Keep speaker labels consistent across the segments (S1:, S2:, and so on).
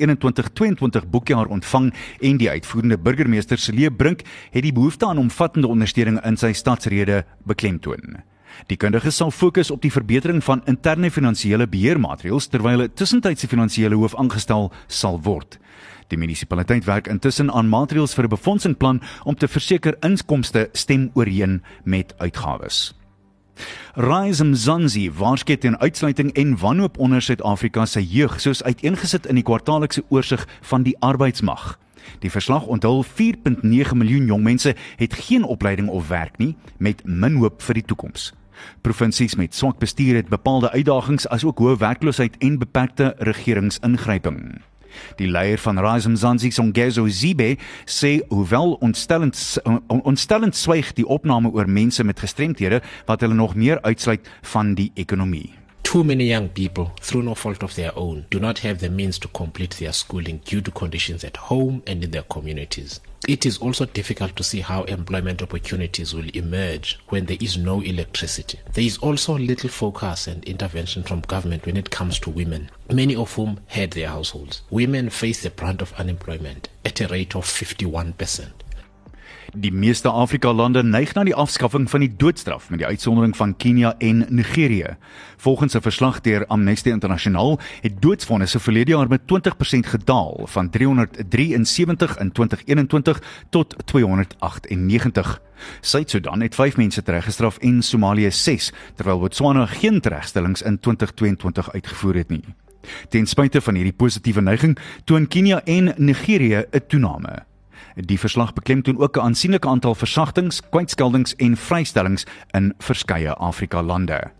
S1: 2021-2022 boekjaar ontvang en die uitvoerende burgemeester Celie Brink het die behoefte aan omvattende ondersteuning in sy stadsrede beklemtoon. Die kundige sal fokus op die verbetering van interne finansiële beheermaatreëls terwyl 'n tussentydse finansiële hoof aangestel sal word. Die munisipaliteit werk intussen aan maatreëls vir 'n befondsingplan om te verseker inkomste stem ooreen met uitgawes. Rise Mzansi waarskei teen uitsluiting en wanhoop onder Suid-Afrika se jeug soos uiteengesit in die kwartaallikse oorsig van die arbeidsmag. Die verslag onthul 4.9 miljoen jong mense het geen opleiding of werk nie met min hoop vir die toekoms. Provinsies met swak bestuur het bepaalde uitdagings asook hoë werkloosheid en beperkte regeringsingryping. Die leier van Rise Mzansi Songezo Zibe sê hoewel ontstellend ontstellend swyg die opname oor mense met gestremthede wat hulle nog meer uitsluit van die ekonomie.
S2: Too many young people, through no fault of their own, do not have the means to complete their schooling due to conditions at home and in their communities. It is also difficult to see how employment opportunities will emerge when there is no electricity. There is also little focus and intervention from government when it comes to women, many of whom head their households. Women face the brunt of unemployment at a rate of 51%.
S1: Die meeste Afrika-lande neig na die afskaffing van die doodstraf met die uitsondering van Kenia en Nigerië. Volgens 'n verslag deur Amnesty Internasionaal het doodsvonnisse verlede jaar met 20% gedaal van 373 in 2021 tot 298. Suid-Sudan het 5 mense tereggestraf en Somalië 6, terwyl Botswana geen teregstellings in 2022 uitgevoer het nie. Ten spyte van hierdie positiewe neiging, toon Kenia en Nigerië 'n toename. Die verslag beklemtoon ook 'n aansienlike aantal versagtings, kwytskeldings en vrystellings in verskeie Afrika lande.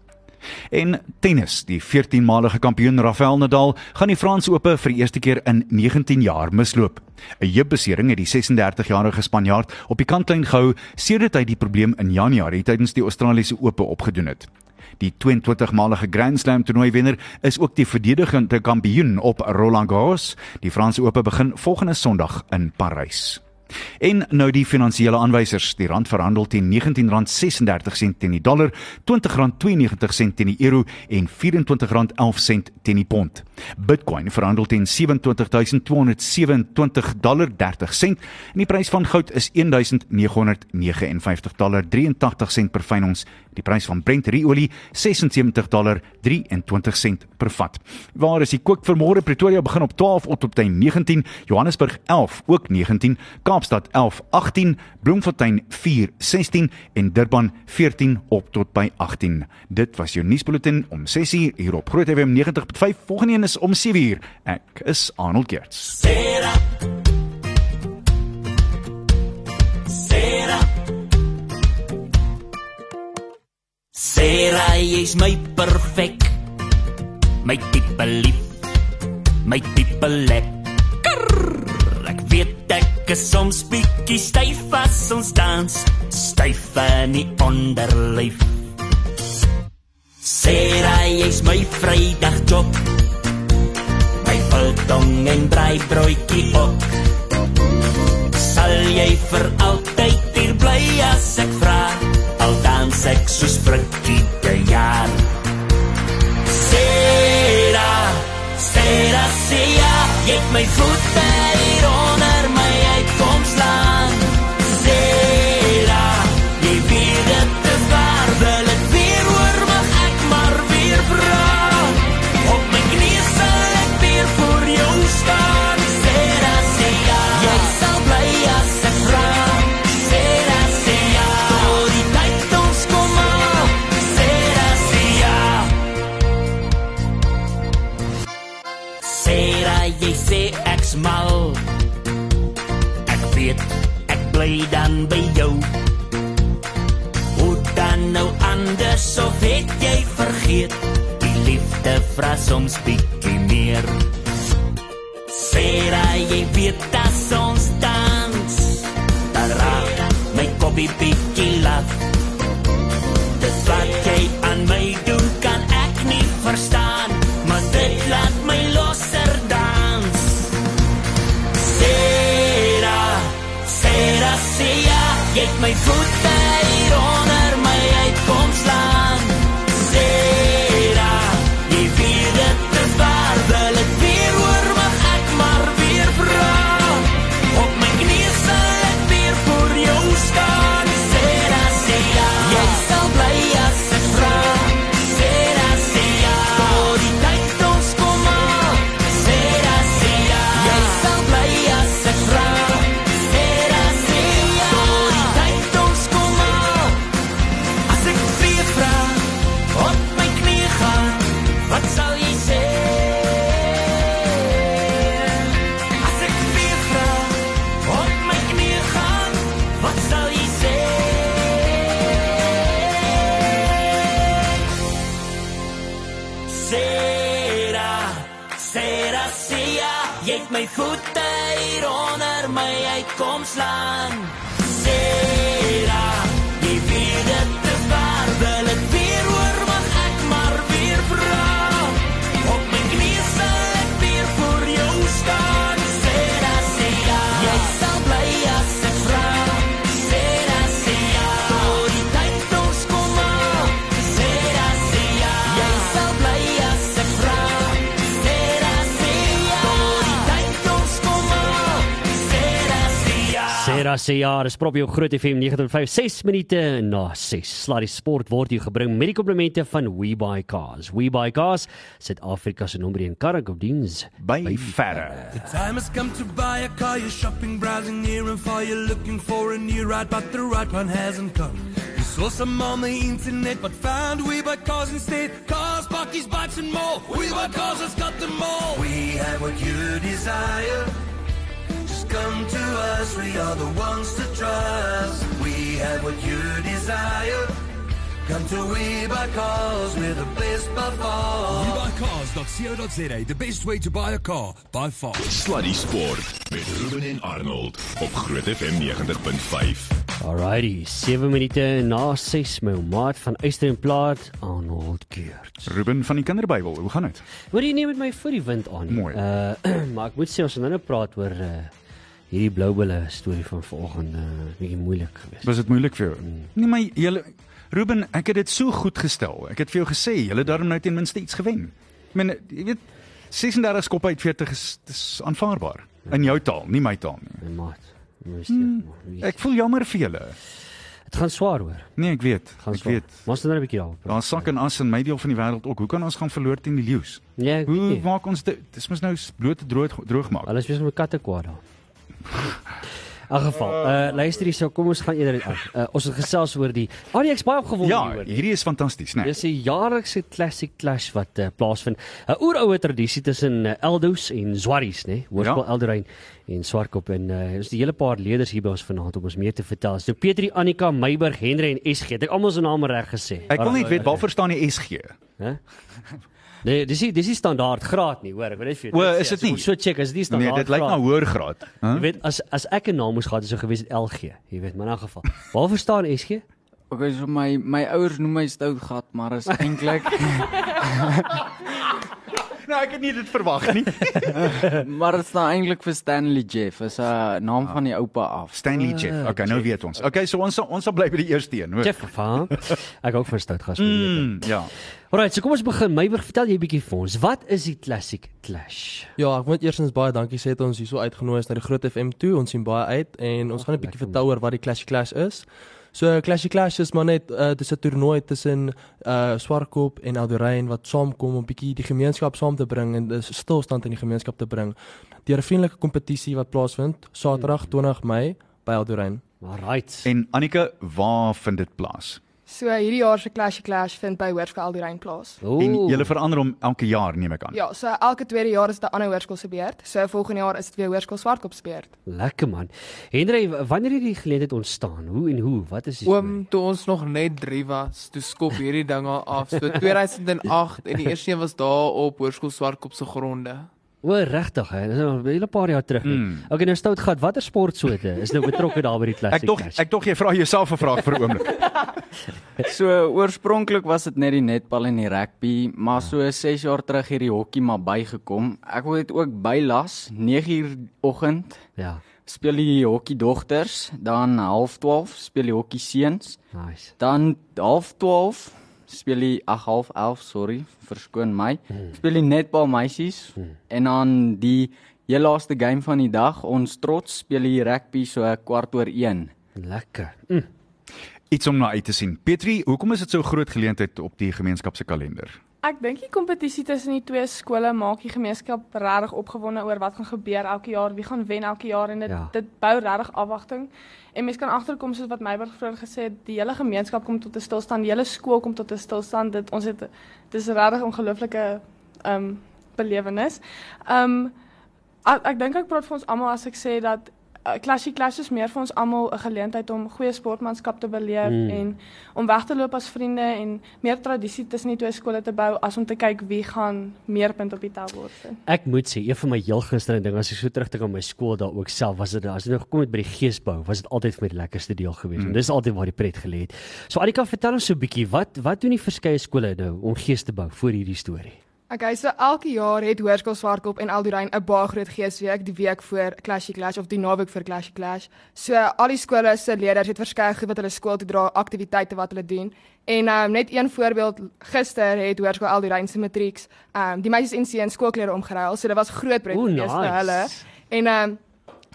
S1: En tennis, die 14-malige kampioen Rafael Nadal gaan die Franse Ope vir die eerste keer in 19 jaar misloop. 'n Heupbesering het die 36-jarige Spanjaard op die kantlyn gehou sedert hy die probleem in Januarie tydens die Australiese Ope opgedoen het. Die 22-malige Grand Slam toernooiwenner is ook die verdedigende kampioen op Roland Garros. Die Franse Ope begin volgende Sondag in Parys. En nou die finansiële aanwysers. Die rand verhandel teen R19.36 teen die dollar, R20.92 teen die euro en R24.11 teen die pond. Bitcoin verhandel teen 27227 dollar 30 sent en die prys van goud is 1959 dollar 83 sent per fyn ons. Die prys van Brent olie 76 dollar 23 sent per vat. Waar is die kook vir môre Pretoria begin op 12 tot op 19, Johannesburg 11 ook 19, Kaapstad 11 18, Bloemfontein 4 16 en Durban 14 op tot by 18. Dit was jou nuusbulletin om 6:00 hier op Groot FM 90.5. Volgende een is om 7:00. Ek is Arnold Gerts. Sera.
S3: Sera. Sera is my perfek. My tipe lief. My tipe lekker. Ek weet ek is soms bietjie styf as ons dans. Styf in die onderlyf. Sera is my vrydag job biltong en braai broodjie op. Sal jy vir altyd hier bly as ek vra? Al dan ek soos frikkie te jaar. Sera, sera, sera, jy het my voete vra soms bietjie meer. Sera, jy weet dat ons dans. Dan raak my koppie bietjie laf. Sera
S4: sê ja, dis prop jou Groot FM 9.5 6 minute na 6. Slaa die sport word hier gebring met die komplemente van WeBuy Cars. WeBuy Cars, Suid-Afrika se nommer 1 kargodiens
S1: by verre.
S5: Time has come to buy a car. You're shopping, browsing near and far. You're looking for a new ride, but the right one hasn't come. You saw some on the internet, but found we buy cars instead. Cars, buckies, bikes, and more. We buy cars has got them all. We have what you desire. Come to us. We are the ones to trust. We have what you desire. Come to We Buy Cars. We're the best by far.
S6: WeBuyCars.co.za, the best way to buy a car by far.
S7: Sluddy Sport met Ruben en Arnold op Groot FM 90.5.
S4: Alrighty, 7 minute na 6 my maat van Eyster en Plaat Arnold Geert.
S1: Ruben van die Kinderbybel, hoe gaan dit?
S4: Wat jy neem met my voor die wind aan.
S1: Mooi.
S4: Uh maar ek moet sê ons gaan nou nou praat oor uh hierdie bloubulle storie van vanoggend uh bietjie moeilik geweest.
S1: Was dit moeilik vir jou? Nee, maar julle Ruben, ek het dit so goed gestel. Ek het vir jou gesê, julle daarom nou ten minste iets gewen. Ek meen, jy weet 36 skop uit 40 is dis aanvaarbaar in jou taal, nie my taal nie.
S4: My maat. Hmm,
S1: Ek voel jammer vir julle.
S4: Dit gaan swaar hoor.
S1: Nee, ek weet.
S4: Gaan
S1: Ek
S4: swaar.
S1: weet.
S4: Maar ons het nou 'n bietjie al.
S1: Daar sak en as in my deel van die wêreld ook. Hoe kan ons gaan verloor teen die leeu's?
S4: Ja, ek weet
S1: Hoe
S4: nie.
S1: maak ons dit? Dis mos nou blote droog droog maak.
S4: Alles wees met katte kwaad daar. In geval, uh luister hierso, kom ons gaan eerder aan. Uh, ons het gesels oor die Ah, nee, ek's baie opgewonde
S1: Ja,
S4: hieroor.
S1: hierdie is fantasties, né? Nee.
S4: Dis 'n jaarlikse classic clash wat uh, plaasvind. 'n Oeroue tradisie tussen uh, Eldos en Zwarries, né? Hoërskool
S1: Ja.
S4: Elderein en Swartkop en uh, ons 'n hele paar leerders hier by ons vanaand om ons meer te vertel. So Petri, Annika, Meiburg, Henry en SG. Het ek almal se name reg gesê?
S1: Ek wil net weet waarvoor staan die SG?
S4: Hè? Nee, dis nie dis is standaard graad nie, hoor. Ek wil net vir jou.
S1: O, is dit nie?
S4: moet So check, is dit nie
S1: Nee,
S4: standaard
S1: dit lyk na hoër graad.
S4: Jy
S1: Hæ?
S4: weet as as ek 'n naam moes gehad het, sou gewees het LG, jy weet, maar in 'n geval. Waarvoor staan SG?
S8: Okay, so my my ouers noem my stout gat, maar is eintlik
S1: Nou, ek het nie dit verwag nie.
S8: maar dit staan eintlik vir Stanley Jeff, is 'n naam van die oupa af.
S1: Stanley Jeff. Okay, nou weet ons. Okay, so ons sal, ons sal bly by die eerste een, hoor.
S4: Jeff van. Ek ook van stout gas. Mm.
S1: Mm, ja.
S4: Alright, so kom ons begin. Meiburg, vertel jy 'n bietjie vir ons. Wat is die Classic Clash?
S9: Ja, ek moet eerstens baie dankie sê dat ons hierso uitgenooi is na die Groot FM toe. Ons sien baie uit en ons gaan 'n bietjie vertel oor wat die Clash Clash is. So Clash Clash is maar net uh, dis 'n toernooi tussen uh Swartkop en Alderein wat saamkom om bietjie die gemeenskap saam te bring en dis stilstand in die gemeenskap te bring. Deur 'n vriendelike kompetisie wat plaasvind Saterdag 20 Mei by Alderein.
S4: Alright.
S1: En Annika, waar vind dit plaas?
S10: So hierdie jaar se Clash Clash vind by Hoërskool Alderein plaas.
S1: En julle verander hom elke jaar, neem ek aan.
S10: Ja, so elke tweede jaar is dit 'n ander hoërskool se beurt. So volgende jaar is dit weer Hoërskool Swartkop se beurt.
S4: Lekker man. Henry, wanneer het die geleentheid ontstaan? Hoe en hoe? Wat is die
S11: Oom, toe ons nog net 3 was, toe skop hierdie dinge af. So 2008 en die eerste een was daar op Hoërskool Swartkop se gronde.
S4: O, regtig hè. Dis nou 'n hele paar jaar terug.
S1: Mm.
S4: Okay, nou stout gat. Watter sportsoorte is nou betrokke daar by die Classic
S1: Ek tog ek tog jy vra jouself 'n vraag vir 'n oomblik.
S8: So oorspronklik was dit net die netbal en die rugby, maar so 6 jaar terug het die hokkie maar bygekom. Ek het ook bylas 9uur oggend
S4: Ja.
S8: speel die hokkie dogters, dan 12:30 speel die hokkie seuns,
S4: Nice.
S8: dan 12:30 speel die ag half 11, sorry, verskoon my. Speel die netbal meisies en dan die heel laaste game van die dag, ons trots speel die rugby so kwart oor 1.
S4: Lekker. Mm.
S1: Iets om na uit te sien. Petri, hoekom is dit so groot geleentheid op die gemeenskap se kalender?
S12: Ek dink die kompetisie tussen die twee skole maak die gemeenskap regtig opgewonde oor wat gaan gebeur elke jaar, wie gaan wen elke jaar en dit
S4: Ja.
S12: dit bou regtig afwagting. En mense kan agterkom soos wat Meiburg vroeër gesê het, die hele gemeenskap kom tot 'n stilstand, die hele skool kom tot 'n stilstand. Dit ons het dis regtig ongelooflike ehm um, belewenis. Ehm um, ek, ek dink ek praat vir ons almal as ek sê dat Classic Clash is meer vir ons almal 'n geleentheid om goeie sportmanskap te beleef
S4: Mm.
S12: en om weg te loop as vriende en meer tradisie tussen die twee skole te bou as om te kyk wie gaan meer punte op die tellbord sit.
S4: Ek moet sê, een van my heel gunsteling dinge as ek so terugdink aan my skool daar ook self was dit as dit nou gekom het by die geesbou, was dit altyd vir my die lekkerste deel geweest. Mm. En dis altyd waar die pret gelê het. So Annika, vertel ons so 'n bietjie, wat wat doen die verskeie skole nou om gees te bou voor hierdie storie?
S10: Okay, so elke jaar het Hoërskool Swartkop en Eldorrein 'n baie groot geesweek die week voor Clashy Clash of die naweek voor Clashy Clash. So al die skole se leerders het verskeie goed wat hulle skool toe dra, aktiwiteite wat hulle doen. En um, net een voorbeeld, gister het Hoërskool Eldorrein se matrieks, um, die meisies en seuns skoolklere omgeruil, so dit was groot pret geweest vir
S4: nice.
S10: hulle. En um,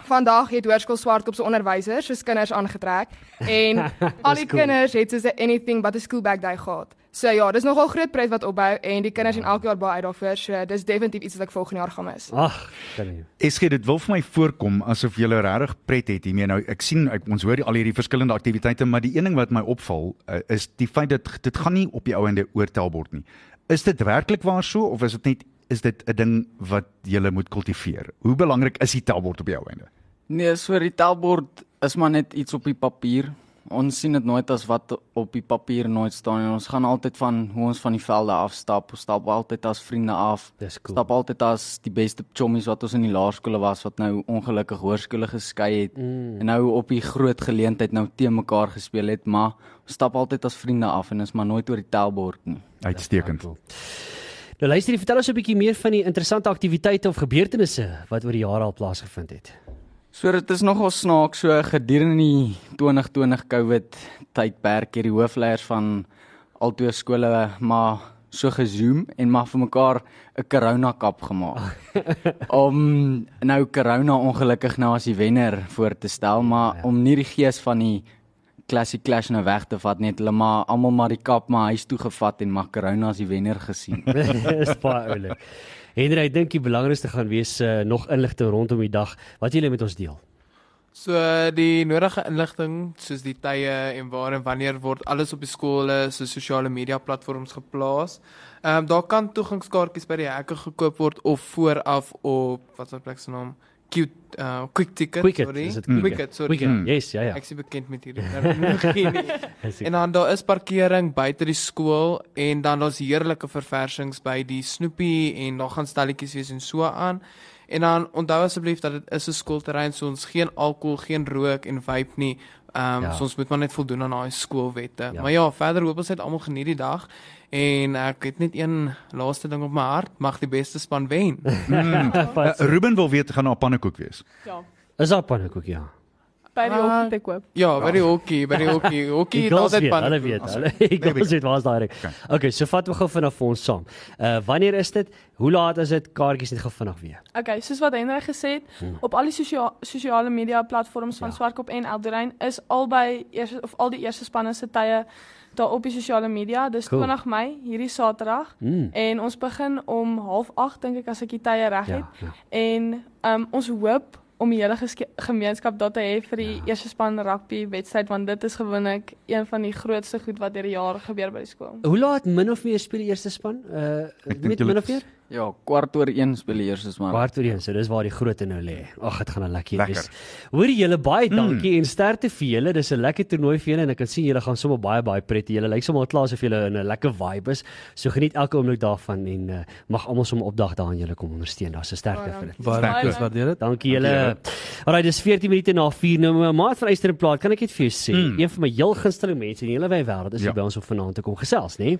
S10: Vandag het Hoërskool Swartkop se onderwysers soos kinders aangetrek en al die
S4: cool.
S10: kinders het soos 'n anything but a school bag day gehad. So ja, dis nogal groot pret wat opbou en die kinders sien elke jaar baie uit daarvoor. So dis definitief iets wat ek volgende jaar gaan mis.
S4: Ag, kan nie.
S1: Eske dit wil vir my voorkom asof jy regtig pret het hiermee. Nou ek sien ek, ons hoor die- al hierdie verskillende aktiwiteite, maar die een ding wat my opval uh, is die feit dat dit gaan nie op die ou ende oor tellbord nie. Is dit werklik waar so of is dit net is dit 'n ding wat jy moet kultiveer? Hoe belangrik is die tellbord op die ou ende?
S8: Nee, so die tellbord is maar net iets op die papier. Ons sien dit nooit as wat op die papier nooit staan en ons gaan altyd van hoe ons van die velde afstap. Ons stap altyd as vriende af.
S4: Dis cool.
S8: Stap altyd as die beste chommies wat ons in die laerskole was wat nou ongelukkig hoërskole geskei het
S4: Mm.
S8: en nou op die groot geleentheid nou teen mekaar gespeel het, maar ons stap altyd as vriende af en is maar nooit oor die tellbord nie.
S1: Uitstekend.
S4: Nou luister, jy vertel ons 'n bietjie meer van die interessante aktiwiteite of gebeurtenisse wat oor die jare al plaasgevind het.
S8: So dit is nogal snaaks so gedurende die 2020 COVID tydperk het die hoofleiers van al twee skole maar so gezoom en maar vir mekaar 'n corona kap gemaak. om nou corona ongelukkig nou as die wenner voor te stel, maar ja. om nie die gees van die Classic Clash nou weg te vat net hulle maar almal maar die kap maar huis toe gevat en maar corona as die wenner gesien.
S4: Dis baie oulik. Henry, ek dink die belangrikste gaan wees uh, nog inligting rondom die dag wat jy met ons deel.
S11: So die nodige inligting soos die tye en waar en wanneer word alles op die skole se sosiale media platforms geplaas. Ehm um, daar kan toegangskaartjies by die hekke gekoop word of vooraf op wat se plek se naam Q uh, Quick Ticket
S4: Quicket,
S11: sorry.
S4: is dit
S11: Quicket,
S4: Quicket?
S11: sorry.
S4: Quicket, yes, ja, ja.
S11: Ek is bekend met hierdie terminologie nie.
S4: Is
S11: En dan daar is parkering buite die skool en dan daar's heerlike verversings by die Snoepie en daar gaan stalletjies wees en so aan. En dan onthou asseblief dat dit is 'n skoolterrein, so ons geen alkohol, geen rook en vape nie. Ehm um,
S4: Ja.
S11: so ons moet maar net voldoen aan daai skoolwette.
S4: Ja.
S11: Maar ja, verder hoop ons net almal geniet die dag. En ek het net een laaste ding op my hart, mag die beste span wen.
S1: Mm. Uh, Ruben wil weet gaan daar pannekoek wees.
S12: Ja.
S4: Is daar pannekoek ja?
S12: By die hokkie te koop.
S11: Ja, by die hokkie, by die hokkie. Hokkie het altyd
S4: weet, hulle weet, hulle die girls weet waar's daai. Okay, so vat we gou vanaf vir ons saam. Uh wanneer is dit? Hoe laat is dit? Kaartjies net gou vinnig weer.
S12: Okay, soos wat Henry gesê het,
S4: Hmm.
S12: op al die sosio sosiale media platforms van ja. Swartkop en Eldorein is albei eerste of al die eerste spanne se tye daar op die sosiale media. Dis
S4: Cool.
S12: cool. 20 Mei, hierdie Saterdag.
S4: Mm.
S12: En ons begin om 08:30 dink ek as ek die tye reg
S4: Ja,
S12: het.
S4: ja.
S12: En um, ons hoop om die hele gemeenskap daar te hê vir die ja. eerste span rugby wedstryd want dit is gewoonlik een van die grootste goed wat deur die jare gebeur by die skool.
S4: Hoe laat min of meer speel die eerste span? Uh
S1: Ek
S4: met
S1: julle-
S4: min of meer?
S8: Ja, kwart oor 1 speel die eerste span.
S4: Kwart oor 1, so dis waar die grootte nou lê. Ag, dit gaan 'n lekker
S1: Lekker.
S4: wees. Hoorie julle baie dankie mm. en sterkte vir julle. Dis 'n lekker toernooi vir julle en ek kan sien julle gaan sommer baie baie pret. Julle lyk sommer klaar asof julle in 'n lekker vibe is. So geniet elke oomblik daarvan en uh, mag almal sommer opdag daar aan julle kom ondersteun. Daar's 'n sterkte vir dit.
S9: Baie waardeer dit.
S4: Dankie julle. Alraai, dis 14 minute na 4 nou. My maat van Eysterplaat, kan ek net vir jou sê,
S1: Mm.
S4: een van my heel gunsteling mense in die hele wêreld is
S1: Ja.
S4: by ons op vanaand te kom gesels, né?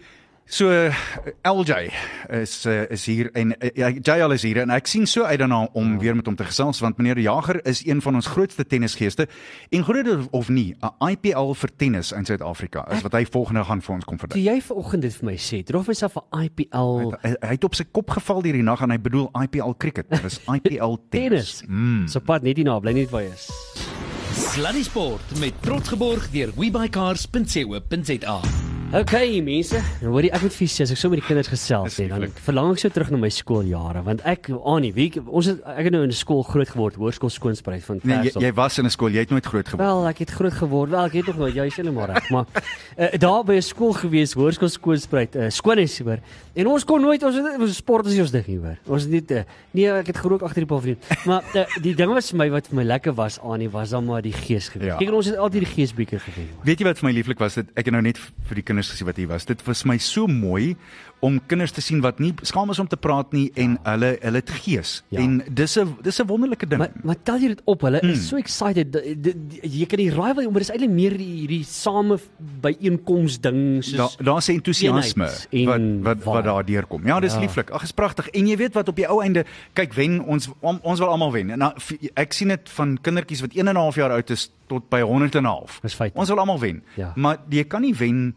S1: So uh, LJ is uh, is hier en ja, JL is hier en ek sien so uit daarna om
S4: Ja.
S1: weer met hom te gesels want meneer Jager is een van ons grootste tennisgeeste en groter of nie 'n IPL vir tennis in Suid-Afrika is wat hy volgende gaan vir ons kom verduidelik.
S4: jy vanoggend dit vir my sê, het of myself 'n IPL
S1: Hy, hy het op sy kop geval hierdie nag en hy bedoel IPL cricket. Dit is IPL tennis.
S4: tennis.
S1: Mm.
S4: So pad net hier na, bly net waar jy is.
S13: Sluddy Sport met trots geborg deur webycars.co.za.
S4: Okay mense, nou hoor jy ek moet vir sê as ek so met die kinders gesels nie, dan verlang ek so terug na my skooljare want ek Annie, wie ons het ek het nou in 'n skool groot geword, hoërskool Skoonspruit van
S1: Nee, jy,
S4: Kersop.
S1: jy was in 'n skool, jy het nooit groot geword.
S4: Wel, ek het groot geword. Wel, ek het nog nooit, jy is heeltemal reg, maar uh, daar by 'n skool gewees, hoërskool Skoonspruit, uh, skoonhuis hoor. En ons kon nooit ons het ons sport as jy ons dig nie hoor. Ons het nie uh, nee, ek het gerook agter die paviljoen. Maar uh, die ding was vir my wat vir my lekker was aan nie was dan maar die gees gewees.
S1: Ja.
S4: Kyk, ons het altyd die geesbeker gewen.
S1: Weet jy wat vir my lieflik was? Dit ek het nou net vir die kinders gesien wat hier was. Dit was my so mooi om kinders te sien wat nie skaam is om te praat nie en hulle hulle het gees.
S4: Ja.
S1: En dis 'n dis 'n wonderlike ding.
S4: Maar maar tel jy dit op, hulle
S1: Mm.
S4: is so excited. Die- die- die- Jy kan die raai maar dis eintlik meer die hierdie same byeenkoms ding
S1: Daar
S4: soos
S1: daar's 'n entoesiasme
S4: eenheid en
S1: wat wat wat daar deurkom. Ja, dis
S4: Ja.
S1: lieflik. Ag, is pragtig. En jy weet wat op die ou einde, kyk wen ons om, ons wil almal wen. En nou, ek sien dit van kindertjies wat 1 en 'n half jaar oud is tot by 100 en 'n half. Ons wil almal wen.
S4: Ja.
S1: Maar jy kan nie wen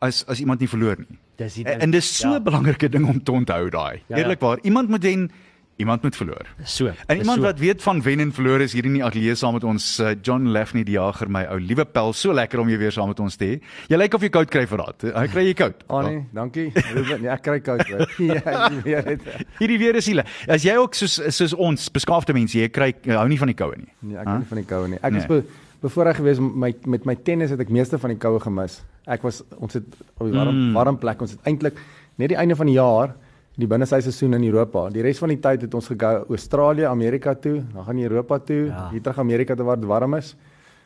S1: as as iemand nie verloor nie.
S4: Dis die
S1: En,
S4: ding.
S1: en dis so 'n
S4: Ja.
S1: belangrike ding om te onthou daai.
S4: Ja, ja.
S1: Eerlikwaar, iemand moet wen, iemand moet verloor.
S4: So.
S1: En iemand
S4: so.
S1: wat weet van wen en verloor is hier in die ateljee saam met ons uh, John Lafney die jager my ou liewe pel so lekker om jou weer saam met ons te hê. Jy lyk of jy koud kry vir raad. Hy kry jy koud.
S13: Annie, dankie. Ruben, ja, ek kry koud ja, jy weet dit.
S1: Hierdie weer is hierdie. As jy ook soos soos ons beskaafde mense, jy kry hou nie van die koue nie.
S13: Nee, ek
S1: Huh?
S13: hou nie van die koue nie. Ek
S1: Nee.
S13: be, bevoorreg geweest om my met my tennis het ek meeste van die koue gemis. Ek was ons het op die warm
S1: Mm.
S13: warm plek. Ons het eintlik net die einde van die jaar die binneseisoen in Europa. Die res van die tyd het ons gegaan Australië, Amerika toe, dan gaan Europa toe,
S4: Ja.
S13: hier terug Amerika toe waar dit warm is.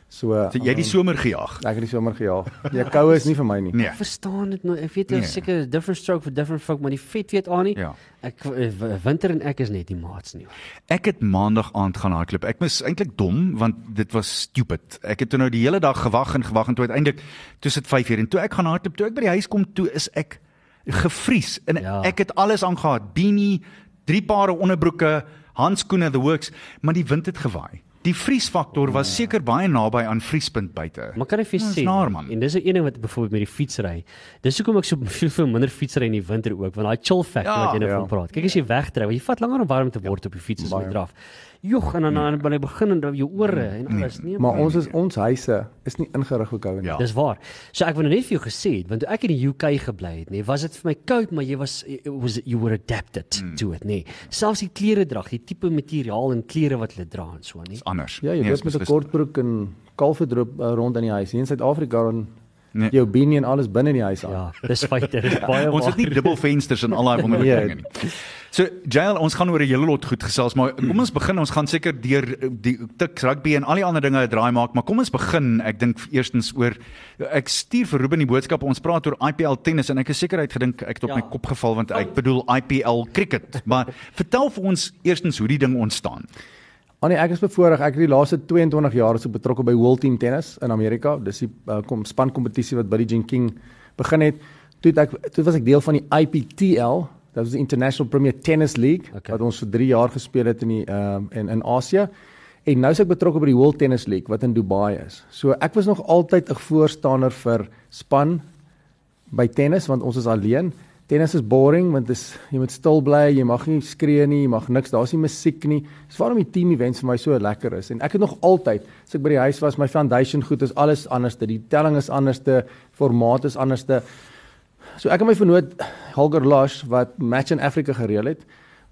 S13: So,
S1: So jy het die somer gejaag.
S13: Ek het die somer gejaag. Die koue is nie vir my nie.
S1: Nee.
S4: Ek verstaan dit nou. Ek weet
S1: Nee.
S4: daar's seker different stroke for different folk, maar die vet weet aan nie.
S1: Ja.
S4: Ek eh, winter en ek is net die maats nie.
S1: Ek het maandag aand gaan hardloop. Ek was eintlik dom want dit was stupid. Ek het toe nou die hele dag gewag en gewag en toe uiteindelik toe sit 5 uur en toe ek gaan hardloop, toe ek by die huis kom, toe is ek gevries en
S4: Ja.
S1: ek het alles aangehad. Beanie, drie pare onderbroeke, handskoene, the works, maar die wind het gewaai. Die vriesfaktor was seker baie naby aan vriespunt buite.
S4: Maar kan ek vir
S1: Ja,
S4: sê?
S1: naar, man.
S4: En dis 'n een ding wat byvoorbeeld met die fietsry. Dis hoekom ek so veel, veel minder fietsry in die winter ook, want daai chill factor
S1: Ja,
S4: wat jy nou
S13: ja.
S4: van praat. Kyk as jy wegdry, want jy vat langer om warm te word op die fiets as jy draf. Jog en dan dan wanneer jy begin en dan jou ore en alles. Nee,
S13: Maar
S4: man.
S13: ons is ons huise is nie ingerig vir koue nie.
S1: Ja.
S4: Dis waar. So ek wou nou net vir jou gesê het, want toe ek in die UK gebly het, nê, was dit vir my koud, maar jy was it was you were adapted
S1: Hmm.
S4: to it, nê. Selfs die klere drag, die tipe materiaal en klere wat hulle dra en so, nê.
S1: Dis anders.
S13: Ja, jy
S1: Nee,
S13: loop
S1: is
S13: met 'n
S1: beslis-
S13: kortbroek en kalfedroop uh, rond in die huis. Hier in Suid-Afrika dan
S1: Nee.
S13: jou beanie en alles binne in die huis aan.
S4: Ja, dis feite, dis baie
S1: Ons het nie
S4: waar.
S1: dubbel vensters en al daai wonderlike
S13: Nee.
S1: dinge nie. So Jail, ons gaan oor 'n hele lot goed gesels, maar kom ons begin. Ons gaan seker deur die tik rugby en al die ander dinge 'n draai maak, maar kom ons begin. Ek dink eerstens oor ek stuur vir Ruben die boodskap. Ons praat oor IPL tennis en ek is seker hy het gedink ek het op
S4: Ja.
S1: my kop geval want ek bedoel IPL cricket. Maar vertel vir ons eerstens hoe die ding ontstaan.
S13: Annie, ek is bevoorreg. Ek het die laaste 22 jaar so betrokke by World Team Tennis in Amerika. Dis die uh, kom span kompetisie wat Billie Jean King begin het. Toe het ek toe was ek deel van die IPTL. Dit was die International Premier Tennis League
S4: Okay.
S13: wat ons vir 3 jaar gespeel het in die ehm um, in in Asië. En nou is ek betrokke by die World Tennis League wat in Dubai is. So ek was nog altyd 'n voorstander vir span by tennis want ons is alleen. Tennis is boring want dis jy moet stil bly, jy mag nie skree nie, jy mag niks, daar's nie musiek nie. Dis waarom die team events vir my so lekker is. En ek het nog altyd, as ek by die huis was, my foundation goed is alles anderste. Die telling is anderste, formaat is anderste. So ek en my vernoot Holger Lash wat Match in Africa gereël het.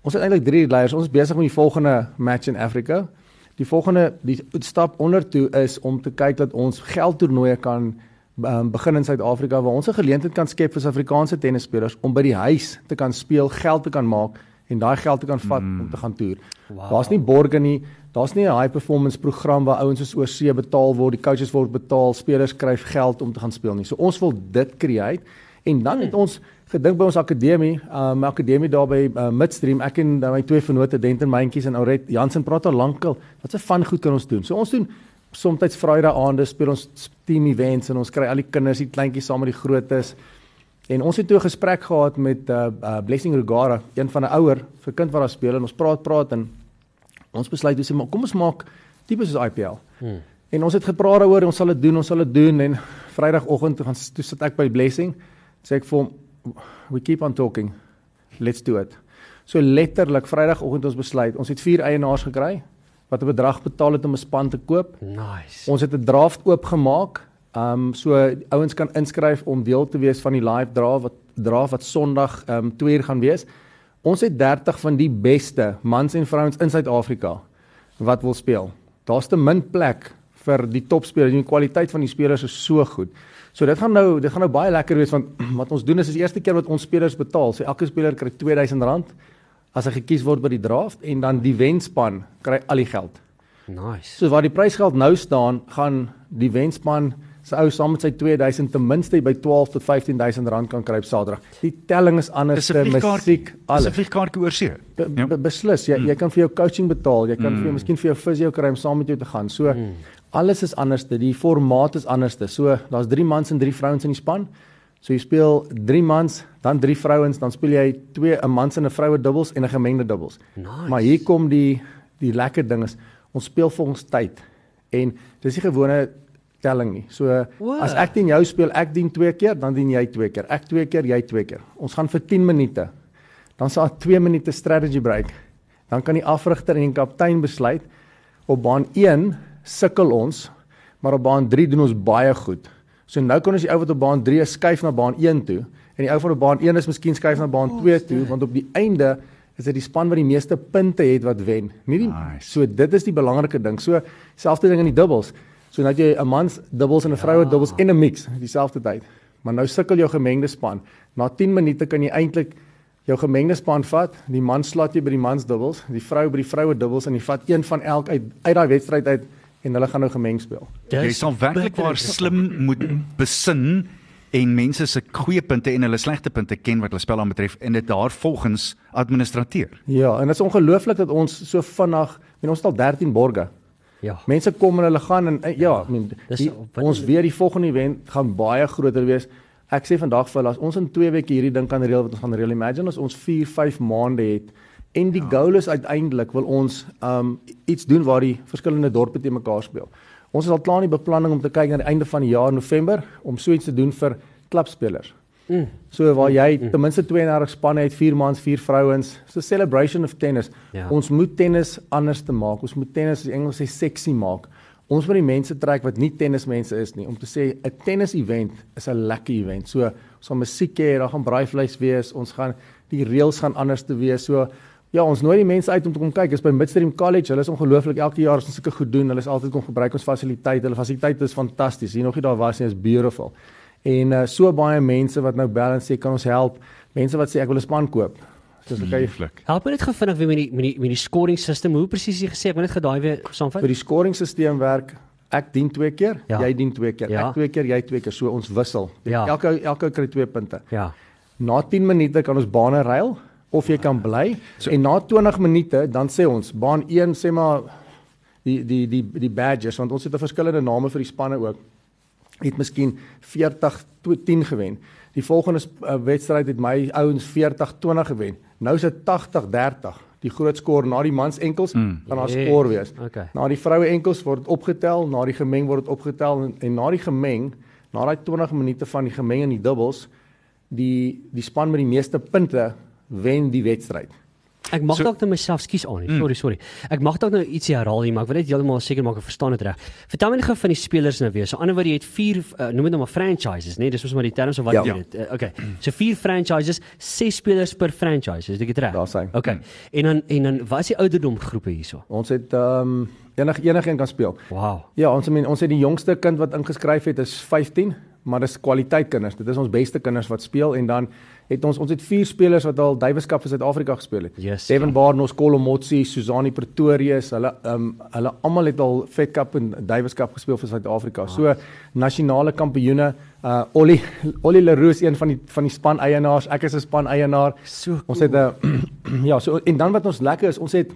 S13: Ons het eintlik 3 leiers. Ons is besig met die volgende Match in Africa. Die volgende die stap onder toe is om te kyk dat ons geldtoernooie kan um, begin in Suid-Afrika waar ons 'n geleentheid kan skep vir Suid-Afrikaanse tennisspelers om by die huis te kan speel, geld te kan maak en daai geld te kan vat mm. om te gaan toer.
S4: Wow.
S13: Daar's nie borge nie. Daar's nie 'n high performance program waar ouens soos oorsee betaal word, die coaches word betaal, spelers kry geld om te gaan speel nie. So ons wil dit create en dan het ons gedink by ons akademie, uh, my akademie daar by uh, Midstream, ek en uh, my twee vennote Denton Myntjies en Auret Jansen praat al lankal. Wat 'n van goed kan ons doen. So ons doen soms Vrydag aande speel ons team events en ons kry al die kinders, die kleintjies saam met die grootes. En ons het toe 'n gesprek gehad met uh, uh Blessing Rugara, een van 'n ouer vir kind wat daar speel en ons praat praat en ons besluit ons sê maar kom ons maak tipe soos IPL. Hmm. En ons het gepraat daaroor, ons sal dit doen, ons sal dit doen en Vrydagoggend toe gaan toe sit ek by Blessing, sê ek vir hom we keep on talking. Let's do it. So letterlik Vrydagoggend ons besluit, ons het vier eienaars gekry wat 'n bedrag betaal het om 'n span te koop.
S4: Nice.
S13: Ons het 'n draft oopgemaak Ehm um, so ouens kan inskryf om deel te wees van die live draw wat draw wat Sondag ehm um, 2 uur gaan wees. Ons het 30 van die beste mans en vrouens in Suid-Afrika wat wil speel. Daar's te min plek vir die topspelers. Die kwaliteit van die spelers is so goed. So dit gaan nou dit gaan nou baie lekker wees want wat ons doen is is die eerste keer wat ons spelers betaal. So elke speler kry R2000 as hy gekies word by die draft en dan die wenspan kry al die geld.
S4: Nice.
S13: So waar die prysgeld nou staan, gaan die wenspan se ou saam met sy 2000 ten minste by 12 tot 15000 rand kan kry op Saterdag. Die telling is anders te musiek alles.
S1: Dis 'n vliegkaartjie oor see.
S13: Be, be, beslis, jy mm. jy kan vir jou coaching betaal, jy kan mm. vir jou miskien vir jou fisio kry om saam met jou te gaan. So mm. alles is anderste, die formaat is anderste. So daar's 3 mans en 3 vrouens in die span. So jy speel 3 mans, dan 3 vrouens, dan speel jy 2 'n mans en 'n vroue dubbels en 'n gemengde dubbels.
S4: Nice.
S13: Maar hier kom die die lekker ding is ons speel vir ons tyd. En dis nie gewone telling nie. So wow. as ek teen jou speel, ek dien 2 keer, dan dien jy 2 keer. Ek 2 keer, jy 2 keer. Ons gaan vir 10 minute. Dan sal 2 minute strategy break. Dan kan die afrigter en die kaptein besluit op baan 1 sukkel ons, maar op baan 3 doen ons baie goed. So nou kan ons die ou wat op baan 3 skuif na baan 1 toe en die ou van op baan 1 is miskien skuif na baan 2 toe want op die einde is dit die span wat die meeste punte het wat wen. Nie die nice. so dit is die belangrike ding. So selfde ding in die dubbels. So nou jy 'n mans dubbels en 'n vroue ja. dubbels en 'n mix dieselfde tyd. Maar nou sukkel jou gemengde span. Na 10 minute kan jy eintlik jou gemengde span vat. Die man slaat jy by die mans dubbels, die vrou by die vroue dubbels en jy vat een van elk uit uit daai wedstryd uit en hulle gaan nou gemeng speel.
S1: Jy sal werklik waar slim moet besin en mense se goeie punte en hulle slegte punte ken wat hulle spel aan betref en dit daarvolgens administreer.
S13: Ja, en dit is ongelooflik dat ons so vinnig, men ons het al 13 borge
S4: Ja.
S13: Mense kom en hulle gaan en ja, ja I mean, die, ons weer die volgende event gaan baie groter wees. Ek sê vandag vir hulle as ons in 2 weke hierdie ding kan reël wat ons gaan reël. Imagine as ons 4, 5 maande het en die ja. goal is uiteindelik wil ons um iets doen waar die verskillende dorpe te mekaar speel. Ons is al klaar in die beplanning om te kyk na die einde van die jaar November om so iets te doen vir klubspelers. Mm. So waar jy mm. ten minste 32 spanne het, 4 mans, 4 vrouens. So celebration of tennis. Ja. Ons moet tennis anders te maak. Ons moet tennis, die Engels sê sexy maak. Ons moet die mense trek wat nie tennismense is nie om te sê 'n tennis event is 'n lekker event. So ons gaan musiek hê, daar gaan braaivleis wees, ons gaan die reëls gaan anders te wees. So ja, ons nooi die mense uit om te kom kyk. Dit is by Midstream College. Hulle is ongelooflik elke jaar as ons sulke goed doen. Hulle is altyd kom gebruik ons fasiliteite. Hulle fasiliteite is fantasties. Hier nog nie daar was nie, is beautiful. En uh, so baie mense wat nou bel en sê kan ons help. Mense wat sê ek wil 'n span koop. Dis okay
S1: hmm. flik.
S4: Help my net gevinnig weer met die met die met die scoring system. Hoe presies jy gesê ek moet net gedaai weer saamvat?
S13: Vir die scoring stelsel werk ek dien twee keer, ja. jy dien twee keer. Ja. Ek twee keer, jy twee keer. So ons wissel. Ja. Elke elke kry twee punte.
S4: Ja.
S13: Na 10 minute kan ons bane ruil of jy kan bly so, en na 20 minute dan sê ons baan 1 sê maar die die die die badges want ons het 'n verskillende name vir die spanne ook het miskien 40-10 gewen. Die volgende uh, wedstryd het my ouens 40-20 gewen. Nou is dit 80-30. Die groot skoor na die mans enkels mm. gaan daar yes. skoor wees.
S4: Okay.
S13: Na die vroue enkels word dit opgetel, na die gemeng word dit opgetel en, en na die gemeng, na daai 20 minute van die gemeng en die dubbels, die die span met die meeste punte wen die wedstryd.
S4: Ek mag so, dalk net myself skuis aan. Mm. Sorry, sorry. Ek mag dalk nou ietsie herhaal hier, maar ek wil net heeltemal seker maak ek verstaan dit reg. Vertel my net gou van die spelers nou weer. So ander wat jy het 4 uh, eh, noem dit nou maar franchises, né? Nee? Dis mos maar die terme so wat ja. jy het. Uh, okay. So 4 franchises, 6 spelers per franchise. Is dit reg?
S13: Daar sien.
S4: Okay. En dan en dan wat is die ouderdom groepe hierso?
S13: Ons het ehm um, enig enigiemand kan speel.
S4: Wow.
S13: Ja, ons het ons het die jongste kind wat ingeskryf het is 15, maar dis kwaliteit kinders. Dit is ons beste kinders wat speel en dan het ons ons het vier spelers wat al Duiweskap vir Suid-Afrika gespeel het.
S4: Yes,
S13: Devin ja. Barnos, Kolomotsi, Susani Pretorius, hulle um, hulle almal het al Fed Cup en Duiweskap gespeel vir Suid-Afrika. Ah. So nasionale kampioene, uh Ollie Ollie Leroux een van die van die span eienaars. Ek is 'n span eienaar.
S4: So cool.
S13: ons het 'n ja, so en dan wat ons lekker is, ons het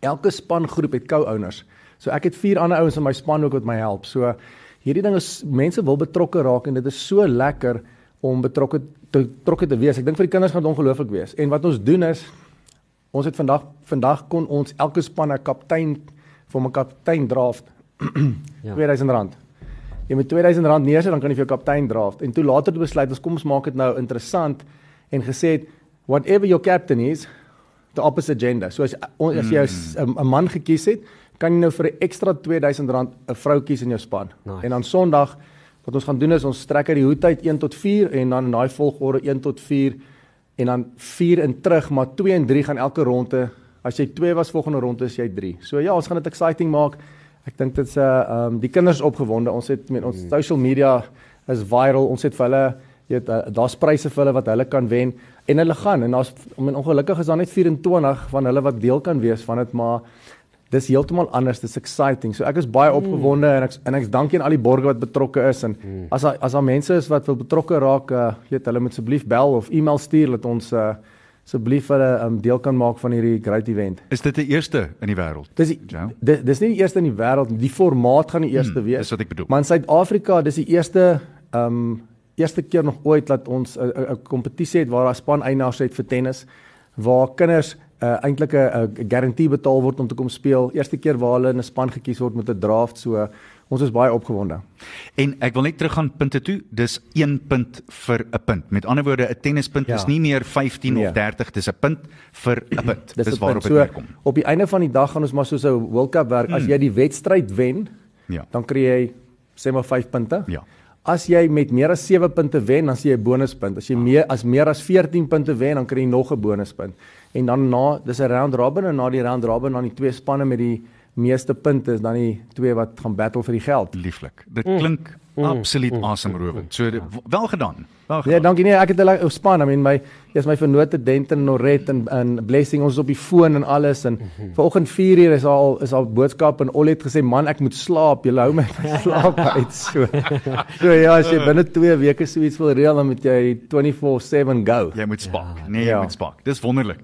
S13: elke spangroep het co-owners. So ek het vier ander ouens in my span ook wat my help. So hierdie ding is mense wil betrokke raak en dit is so lekker om betrokke betrokke te wees. Ek dink vir die kinders gaan dit ongelooflik wees. En wat ons doen is ons het vandag vandag kon ons elke span 'n kaptein vir 'n kaptein draft ja. R2000. Jy met R2000 neersit dan kan jy vir jou kaptein draft. En toe later het besluit ons kom ons maak dit nou interessant en gesê het whatever your captain is the opposite gender. So as as jy mm. 'n man gekies het, kan jy nou vir 'n ekstra R2000 'n vrou kies in jou span.
S4: Nice.
S13: En dan Sondag Wat ons gaan doen is ons trek uit die hoed uit 1 tot 4 en dan in daai volgorde 1 tot 4 en dan 4 in terug, maar 2 en 3 gaan elke ronde. As jy 2 was volgende ronde is jy 3. So ja, ons gaan dit exciting maak. Ek dink dit's 'n uh, um, die kinders opgewonde. Ons het met ons social media is viral. Ons het vir hulle jy weet uh, daar's pryse vir hulle wat hulle kan wen en hulle gaan en daar's men ongelukkig is daar net 24 van hulle wat deel kan wees van dit, maar dis heeltemal anders, dis exciting. So ek is baie opgewonde en ek en ek dankie aan al die borgers wat betrokke is en
S4: Mm.
S13: as daar as daar mense is wat wil betrokke raak, uh, weet hulle moet asseblief bel of e-mail stuur dat ons uh, asseblief hulle um, deel kan maak van hierdie great event.
S1: Is dit die eerste in die wêreld?
S13: Dis dis, dis nie die eerste in die wêreld nie. Die formaat gaan die eerste
S1: Hmm,
S13: wees.
S1: dis wat ek bedoel.
S13: Maar in Suid-Afrika, dis die eerste ehm um, eerste keer nog ooit dat ons 'n kompetisie het waar daar span eienaars het vir tennis waar kinders uh, eintlik 'n garantie betaal word om te kom speel. Eerste keer waar hulle in 'n span gekies word met 'n draft, so ons is baie opgewonde.
S1: En ek wil net teruggaan punte toe. Dis 1 punt vir 'n punt. Met ander woorde, 'n tennispunt
S13: Ja.
S1: is nie meer 15
S13: Nee.
S1: of 30, dis 'n punt vir 'n punt. Dis,
S13: Dis
S1: waarop dit
S13: so,
S1: neerkom.
S13: Op die einde van die dag gaan ons maar soos 'n World Cup werk. As
S1: Hmm.
S13: jy die wedstryd wen,
S1: Ja.
S13: dan kry jy sê maar 5 punte.
S1: Ja.
S13: As jy met meer as 7 punte wen, dan sien jy 'n bonuspunt. As jy meer as meer as 14 punte wen, dan kry jy nog 'n bonuspunt. En dan na, dis 'n round robin en na die round robin dan die twee spanne met die meeste punte is dan die twee wat gaan battle vir die geld.
S1: Lieflik. Dit klink
S13: Mm.
S1: absoluut
S13: Mm.
S1: asemrowend. So dit- wel gedaan. Wel
S13: Ja, dankie nee, ek het 'n lekker span. I mean my jy's my vernote Denton Noret en en Blessing ons is op die foon en alles en vanoggend 4 uur is al is al boodskap en Ol het gesê man ek moet slaap. Jy hou my van slaap uit so. So ja, as jy binne 2 weke so iets wil reël dan moet jy 24/7 go.
S1: Jy moet spak. Nee, jy
S13: Ja.
S1: moet spak. Dis wonderlik.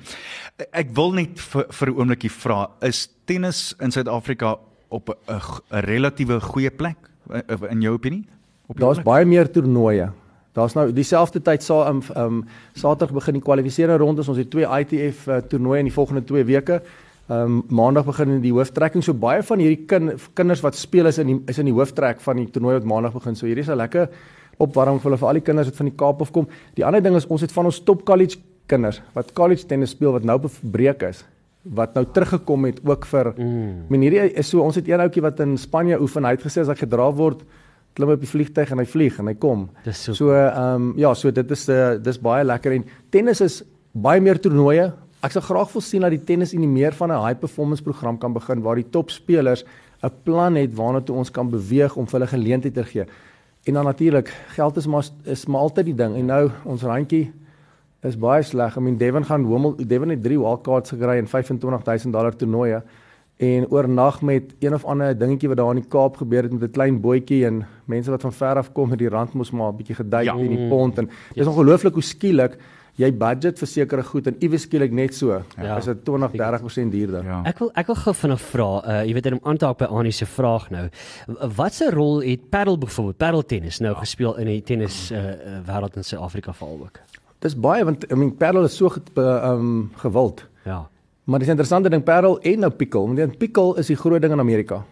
S1: Ek wil net vir vir 'n oombliekie vra, is tennis in Suid-Afrika op 'n 'n relatiewe goeie plek eh, in jou opinie? Op
S13: Daar's baie meer toernooie. Daar's nou dieselfde tyd sa um, um Saterdag begin die kwalifiserende rondes. Ons het twee ITF uh, toernooie in die volgende 2 weke. Um Maandag begin die hooftrekking. So baie van hierdie kind, kinders wat speel is in die, is in die hooftrek van die toernooi wat Maandag begin. So hierdie is 'n lekker opwarming vir hulle vir al die kinders wat van die Kaap af kom. Die ander ding is ons het van ons top college kinders wat college tennis speel wat nou op 'n breek is wat nou teruggekom het ook vir mm. men hierdie is so ons het een ouetjie wat in Spanje oefen hy het gesê as hy gedra word klim op die vliegtyg en hy vlieg en hy kom.
S4: Dis so.
S13: So ehm um, ja, so dit is uh, dis baie lekker en tennis is baie meer toernooie. Ek sou graag wil sien dat die tennis in die meer van 'n high performance program kan begin waar die topspelers 'n plan het waarna toe ons kan beweeg om vir hulle geleentheid te gee. En dan natuurlik, geld is maar is maar altyd die ding. En nou ons randjie is baie sleg. I mean Devon gaan hom Devon het 3 wildcards gekry in 25000 dollar toernooie en oornag met een of ander dingetjie wat daar in die Kaap gebeur het met 'n klein bootjie en mense wat van ver af kom met die rand moes maar 'n bietjie geduik
S1: Ja.
S13: ja. in die pond en dis ongelooflik hoe skielik jy budget vir sekere goed en iewes skielik net so ja. is dit 20 30% duurder.
S1: Ja.
S4: Ek wil ek wil gou vinnig vra, uh jy weet om aan te haak by Annie se vraag nou. Wat se rol het paddle byvoorbeeld, paddle tennis nou gespeel in die tennis uh wêreld in Suid-Afrika veral ook?
S13: Dis baie want I mean paddle is so be- um gewild.
S4: Ja.
S13: Maar dis interessante ding paddle en nou pickle. Want die pickle is die groot ding in Amerika.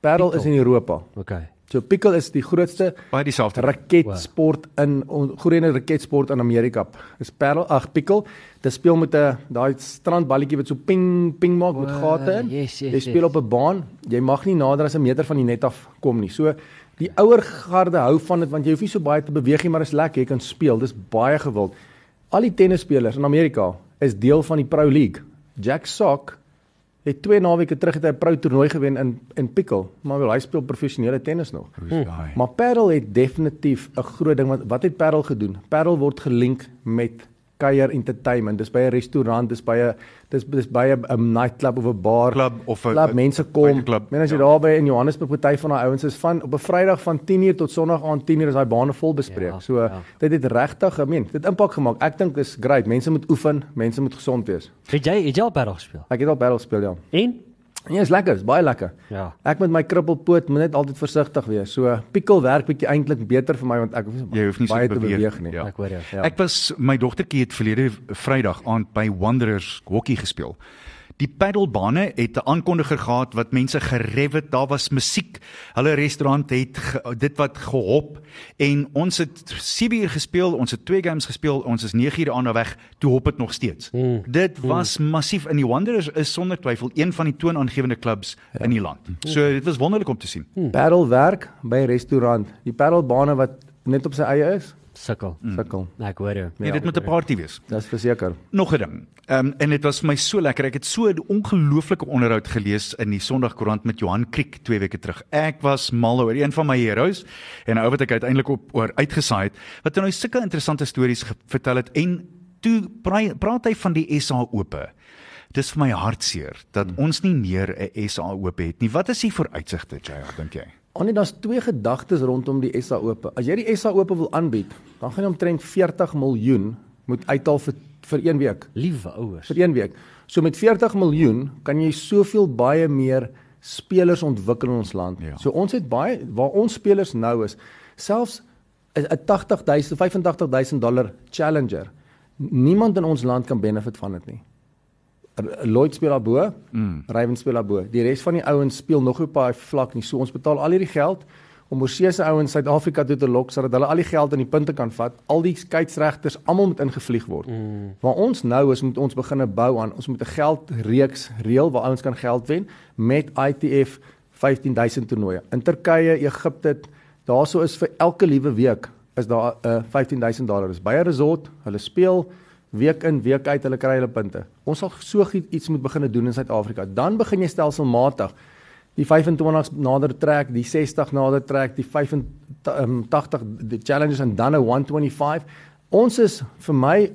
S13: Paddle is in Europa.
S4: Okay.
S13: So pickle is die grootste
S1: baie dieselfde
S13: raketsport in on- groene raketsport in Amerika. Dis paddle, ag pickle. Dit speel met 'n daai strandballetjie wat so ping ping maak met gate in.
S4: yes, yes,
S13: jy speel
S4: yes.
S13: op 'n baan. Jy mag nie nader as 'n meter van die net af kom nie. So die ouer garde hou van dit want jy hoef nie so baie te beweeg nie, maar is lekker. Jy kan speel. Dis baie gewild. Al die tennisspelers in Amerika is deel van die Pro League. Jack Sock het twee naweke terug het hy 'n pro toernooi gewen in in pickle, maar wel hy speel professionele tennis nog.
S1: Daai?
S13: Maar paddle het definitief 'n groot ding wat wat het paddle gedoen? Paddle word gelink met kuier entertainment. Dis by 'n restaurant, dis by 'n dis dis by 'n 'n nightclub of 'n bar.
S1: Klub of 'n-
S13: klub,
S1: 'n
S13: mense kom.
S1: buiteklub,
S13: Men as jy
S1: ja.
S13: daar by in Johannesburg party van daai ouens is van op 'n Vrydag van 10uur tot Sondag aand 10uur is daai bane vol bespreek.
S4: Ja,
S13: so
S4: ja.
S13: dit het regtig, ek meen, dit impak gemaak. Ek dink dis great. Mense moet oefen, mense moet gesond wees.
S4: Het jy het jy al paddle gespeel?
S13: Ek het al paddle gespeel, ja.
S4: En?
S13: Ja, is lekker, is baie lekker.
S4: Ja.
S13: Ek met my krippelpoot moet net altyd versigtig wees. So pikkel werk bietjie eintlik beter vir my want ek hoef
S1: Jy hoef nie so
S13: baie
S1: te
S13: te
S1: beweeg,
S13: beweeg nie.
S1: Ja.
S4: Ek hoor jou.
S13: Ja.
S1: Ek was my dogtertjie het verlede Vrydag aand by Wanderers hokkie gespeel. Die paddlebane het 'n aankondiger gehad wat mense gerev het. Daar was musiek. Hulle restaurant het ge, dit wat gehop en ons het 7 uur gespeel, ons het twee games gespeel, ons is 9 uur aan na weg, toe hop dit nog steeds. Mm. Dit was mm. massief in die Wanderers is sonder twyfel een van die toonaangewende klubs ja. in die land. So dit was wonderlik om te sien.
S13: Mm. Paddle werk by restaurant. Die paddlebane wat net op sy eie is,
S4: sukkel.
S13: Mm. Sukkel.
S4: Ek hoor jou.
S1: Nee, dit moet 'n party wees.
S13: Dis verseker.
S1: Nog 'n ding. Ehm um, en dit was vir my so lekker. Ek het so 'n ongelooflike onderhoud gelees in die Sondagkoerant met Johan Kriek 2 weke terug. Ek was mal oor een van my heroes en 'n ou wat ek uiteindelik op oor uitgesaai het wat nou sulke interessante stories vertel het en toe praat hy van die SA Ope. Dis vir my hartseer dat hmm. ons nie meer 'n SA Ope het nie. Wat is die vooruitsigte, Jaya, dink jy?
S13: Annie, daar's twee gedagtes rondom die SA Ope. As jy die SA Ope wil aanbied, dan gaan jy omtrent 40 miljoen moet uithaal vir vir 1 week.
S4: Liewe ouers.
S13: Vir 1 week. So met 40 miljoen kan jy soveel baie meer spelers ontwikkel in ons land. Ja. So ons het baie waar ons spelers nou is, selfs 'n 80000, 85000 dollar challenger. Niemand in ons land kan benefit van dit nie. Lloyd speel daar bo, mm. Raven speel daar bo. Die res van die ouens speel nog op 'n vlak nie. So ons betaal al hierdie geld om oorsese ouens Suid-Afrika toe te lok sodat hulle al die geld in die punte kan vat. Al die skeieregters almal moet ingevlieg word. Mm. Waar ons nou is moet ons begine bou aan. Ons moet 'n geldreeks reël waar ouens kan geld wen met ITF 15000 toernooie. In Turkye, Egipte, daarso is vir elke liewe week is daar 'n uh, 15000 dollar. Dis baie resort. Hulle speel week in week uit hulle kry hulle punte. Ons sal so iets moet begine doen in Suid-Afrika. Dan begin jy stelselmatig die 25 nader trek, die 60 nader trek, die 85 die challenges en dan 'n 125. Ons is vir my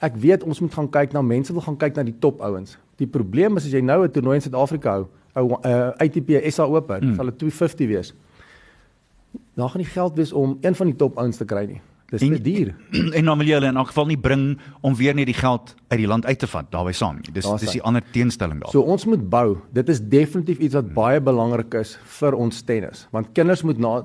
S13: ek weet ons moet gaan kyk na mense wil gaan kyk na die top ouens. Die probleem is as jy nou 'n toernooi in Suid-Afrika hou, 'n uh, ATP SA Open, mm. sal dit 250 wees. Dan gaan nie geld wees om een van die top ouens te kry nie. Dis te duur.
S1: En dan wil jy hulle in elk geval nie bring om weer net die geld uit die land uit te vat daarby saam nie. Dis dis die ander teenstelling daar.
S13: So ons moet bou. Dit is definitief iets wat baie belangrik is vir ons tennis. Want kinders moet na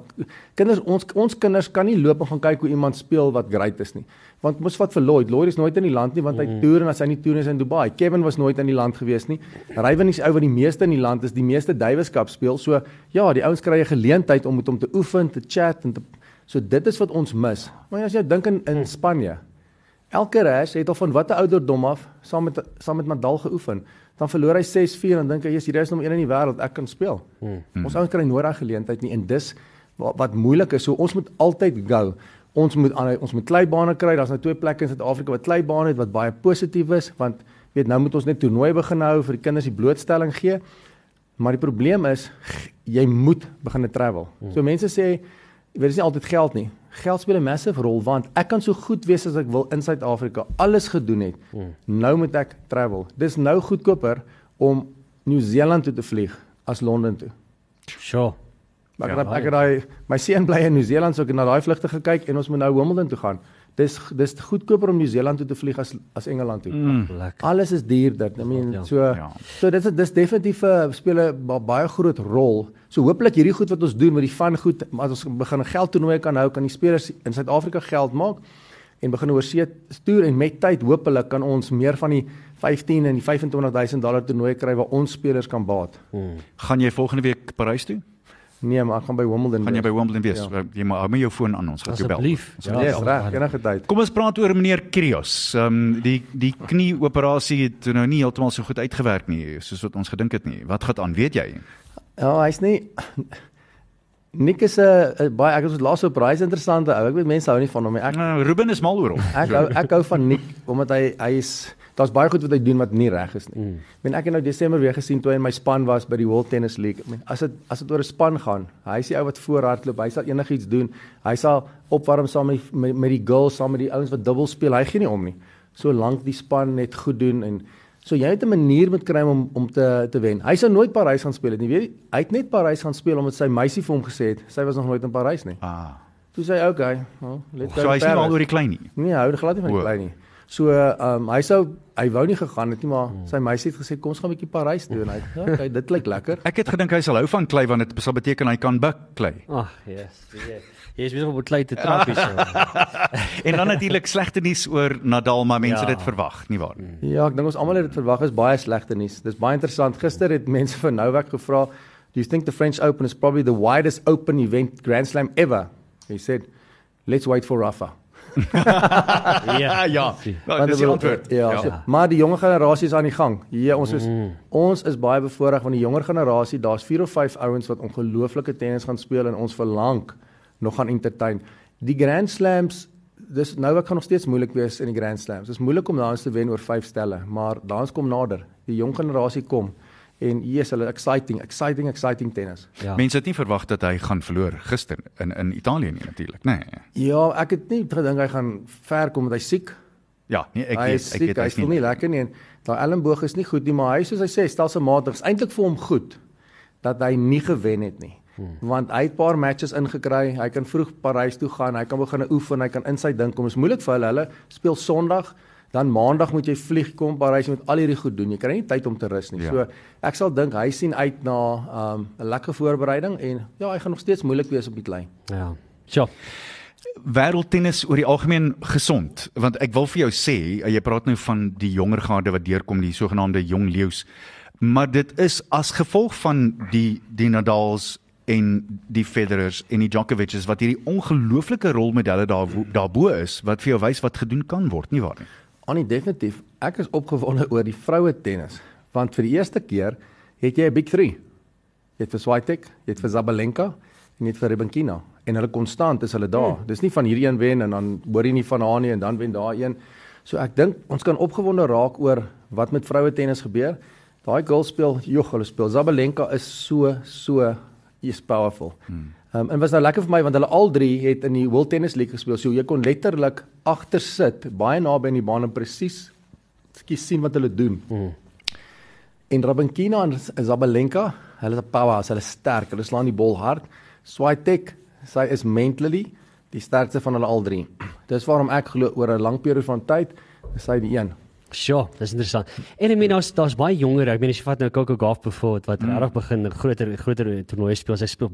S13: kinders ons ons kinders kan nie loop en gaan kyk hoe iemand speel wat great is nie. Want mos wat vir Lloyd, Lloyd is nooit in die land nie want hy mm. toer en as hy nie toer is in Dubai. Kevin was nooit in die land gewees nie. Rywen is ou wat die meeste in die land is, die meeste Davis Cup speel. So ja, die ouens kry 'n geleentheid om met hom te oefen, te chat en te So dit is wat ons mis. Maar as jy dink in in Spanje, elke res het al van watter ouderdom af saam met saam met Nadal geoefen. Dan verloor hy 6-4 en dink hy is hierdie is nommer 1 in die wêreld, ek kan speel. Hmm. Ons ouens kry nooit daai geleentheid nie en dis wat, wat moeilik is. So ons moet altyd go. Ons moet ons moet kleibane kry. Daar's nou twee plekke in Suid-Afrika wat kleibane het wat baie positief is want weet nou moet ons net toernooi begin hou vir die kinders die blootstelling gee. Maar die probleem is jy moet begin travel. Hmm. So mense sê Jy weet dis nie altyd geld nie. Geld speel 'n massive rol want ek kan so goed wees as ek wil in Suid-Afrika, alles gedoen het. Hmm. Nou moet ek travel. Dis nou goedkoper om Nieu-Seeland toe te vlieg as Londen toe.
S4: Sure.
S13: Maar ja, ek het daai my seun bly in Nieu-Seeland, so ek het na daai vlugte gekyk en ons moet nou Wimbledon toe gaan. Dis dis goedkoper om Nieu-Seeland toe te vlieg as as Engeland toe. Mm. Alles is duurder. I mean, so ja. so dit is dis definitief 'n uh, speel 'n baie groot rol. So hooplik hierdie goed wat ons doen met die van goed, maar as ons begin 'n geldtoernooi kan hou, kan die spelers in Suid-Afrika geld maak en begin oor see toer en met tyd hopelik kan ons meer van die 15 en die 25000 dollar toernooi kry waar ons spelers kan baat.
S1: Hmm. Gaan jy volgende week Parys toe?
S13: Nee, maar ek gaan by Wimbledon.
S1: Gaan jy by Wimbledon wees? Ja. Jy maar hou my jou foon aan ons gaan jou bel.
S4: Asseblief.
S13: Ja, ja reg, enige tyd.
S1: Kom ons praat oor meneer Krios. Ehm um, die die knieoperasie het nou nie heeltemal so goed uitgewerk nie soos wat ons gedink het nie. Wat gaan aan, weet jy?
S13: Ja, hy's nie Nick is 'n baie ek het laas op reis interessante ou. Ek weet mense hou nie van hom nie. Ek
S1: nou, Ruben is mal oor hom.
S13: Ek hou ek hou van Nick omdat hy hy is daar's baie goed wat hy doen wat nie reg is nie. Mm. Ek meen ek het nou Desember weer gesien toe hy in my span was by die World Tennis League. Ek meen as dit as dit oor 'n span gaan, hy is die ou wat voorhardloop, hy sal enigiets doen. Hy sal opwarm saam met met, met die girls, saam met die ouens wat dubbel speel. Hy gee nie om nie. Solank die span net goed doen en so jy het 'n manier met kry om om te te wen. Hy sou nooit Parys gaan speel het nie. Weet jy, hy het net Parys gaan speel omdat sy meisie vir hom gesê het sy was nog nooit in Parys nie.
S1: Ah.
S13: Toe sê hy, "Okay, well, let's go."
S1: So hy's nie al oor die klein nie.
S13: Nee, hy hou glad nie van die klein nie. So ehm um, hy sou hy wou nie gegaan het nie, maar sy meisie het gesê kom ons gaan 'n bietjie Parys toe en hy het ja, okay, dit klink lekker.
S1: Ek het gedink hy sal hou van klei want dit sal beteken hy kan buk klei.
S4: Ag, yes. Jy jy is besig om op klei te trap hier.
S1: en dan natuurlik slegte nuus oor Nadal, maar mense
S4: Ja.
S1: ja. dit verwag, nie waar nie.
S13: Ja, ek dink ons almal het dit verwag is baie slegte nuus. Dis baie interessant. Gister het mense vir Novak gevra, "Do you think the French Open is probably the widest open event Grand Slam ever?" He said, "Let's wait for Rafa."
S1: ja, ja. Nou, dis die antwoord.
S13: Ja,
S1: Ja.
S13: So, maar die jonger generasie is aan die gang. Ja, ons is
S4: Mm.
S13: ons is baie bevoordeel van die jonger generasie. Daar's 4 of 5 ouens wat ongelooflike tennis gaan speel en ons verlang nog gaan entertain. Die Grand Slams dis nou ek gaan nog steeds moeilik wees in die Grand Slams. Dit is moeilik om daans te wen oor 5 stelle, maar daans kom nader. Die jong generasie kom en is hulle exciting, exciting, exciting tennis.
S1: Ja. Mense het nie verwag dat hy gaan verloor gister in in Italië nie natuurlik, nê. Nee.
S13: Ja, ek het nie gedink hy gaan ver kom want hy's siek.
S1: Ja, nee, ek
S13: hy
S1: weet,
S13: is
S1: ek
S13: siek,
S1: weet
S13: hy
S1: hy's
S13: voel nie lekker nie en daai elmboog is nie goed nie, maar hy soos hy sê, stelselmatig is eintlik vir hom goed dat hy nie gewen het nie. Hmm. Want hy het 'n paar matches ingekry. Hy kan vroeg Parys toe gaan. Hy kan begin oefen. Hy kan in sy ding kom. Dit is moeilik vir hulle. Hulle speel Sondag, dan Maandag moet jy vlieg kom Parys met al hierdie goed doen. Jy kry nie tyd om te rus nie.
S1: Ja.
S13: So ek sal dink hy sien uit na 'n um, 'n lekker voorbereiding en ja, hy gaan nog steeds moeilik wees op die klei.
S4: Ja. Sjoe.
S1: Wêreldtennis oor die algemeen gesond, want ek wil vir jou sê, jy praat nou van die jonger garde wat deurkom, die sogenaamde jong leeu's. Maar dit is as gevolg van die die Nadals en die Federers en die Djokovic's wat hierdie ongelooflike rolmodelle daar daarbo is wat vir jou wys wat gedoen kan word, nie waar nie?
S13: Annie definitief. Ek is opgewonde oor die vroue tennis want vir die eerste keer het jy 'n big 3. Jy het vir Swiatek, jy het vir Zabalenka en jy het vir Rebenkina en hulle konstant is hulle daar. Hmm. Dis nie van hierdie een wen en dan hoor jy nie van haar nie en dan wen daai een. So ek dink ons kan opgewonde raak oor wat met vroue tennis gebeur. Daai girls speel, joh, hulle speel. Zabalenka is so so is powerful. Hmm. Um, en was nou lekker vir my want hulle al drie het in die World Tennis League gespeel. So jy kon letterlik agter sit, baie naby aan die baan en presies skies sien wat hulle doen.
S4: Mm.
S13: En Rabenkina en Zabalenka, hulle is 'n powerhouse, hulle is sterk, hulle slaan die bal hard. Swiatek, sy is mentally die sterkste van hulle al drie. Dis waarom ek glo oor 'n lang periode van tyd is sy die een.
S4: Sjoe, dis interessant. En ek meen daar's daar's baie jonger. Ek meen as jy vat nou Coco Gauff byvoorbeeld wat
S1: Mm.
S4: regtig begin groter groter toernooie speel. Sy speel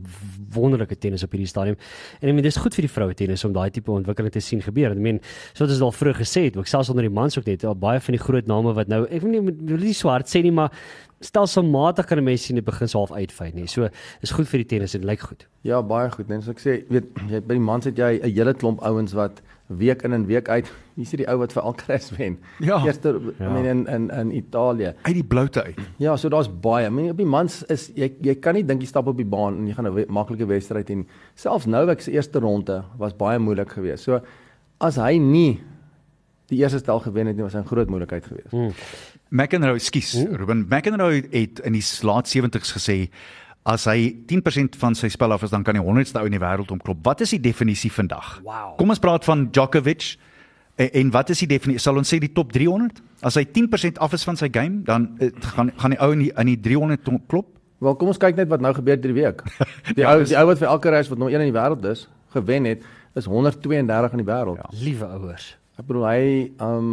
S4: wonderlike tennis op hierdie stadium. En ek meen dis goed vir die vroue tennis om daai tipe ontwikkeling te sien gebeur. Ek meen soos ons al vroeër gesê het, ook selfs onder die mans ook net al baie van die groot name wat nou ek weet nie wil nie swart sê nie, maar stelselmatig kan 'n mens sien dit begin half uitfyn nie. So is goed vir die tennis en lyk goed.
S13: Ja, baie goed. Net so ek sê, weet jy by die mans het jy 'n hele klomp ouens wat week in en week uit. Hier is die ou wat vir Alcaraz wen.
S1: Ja.
S13: Eerste
S1: Ja.
S13: I mean in in in Italië.
S1: Uit die bloute uit.
S13: Ja, so daar's baie. I mean op die mans is jy jy kan nie dink jy stap op die baan en jy gaan 'n we- maklike wedstryd en selfs Novak se eerste ronde was baie moeilik geweest. So as hy nie die eerste stel gewen het nie, was 'n groot moeilikheid geweest.
S4: Hmm.
S1: McEnroe, skus, Ruben McEnroe het in die laat 70's gesê as hy 10% van sy spel af is dan kan hy 100ste ou in die wêreld omklop. Wat is die definisie vandag?
S4: Wow.
S1: Kom ons praat van Djokovic en, en wat is die definisie? Sal ons sê die top 300? As hy 10% af is van sy game, dan uh, gaan gaan die ou in die in die 300 to- klop.
S13: Wel, kom ons kyk net wat nou gebeur hierdie week. Die
S1: Ja,
S13: ou die ou wat vir Alcaraz wat nommer 1 in die wêreld is, gewen het, is 132 in die wêreld. Ja.
S4: Liewe ouers.
S13: Ek bedoel hy um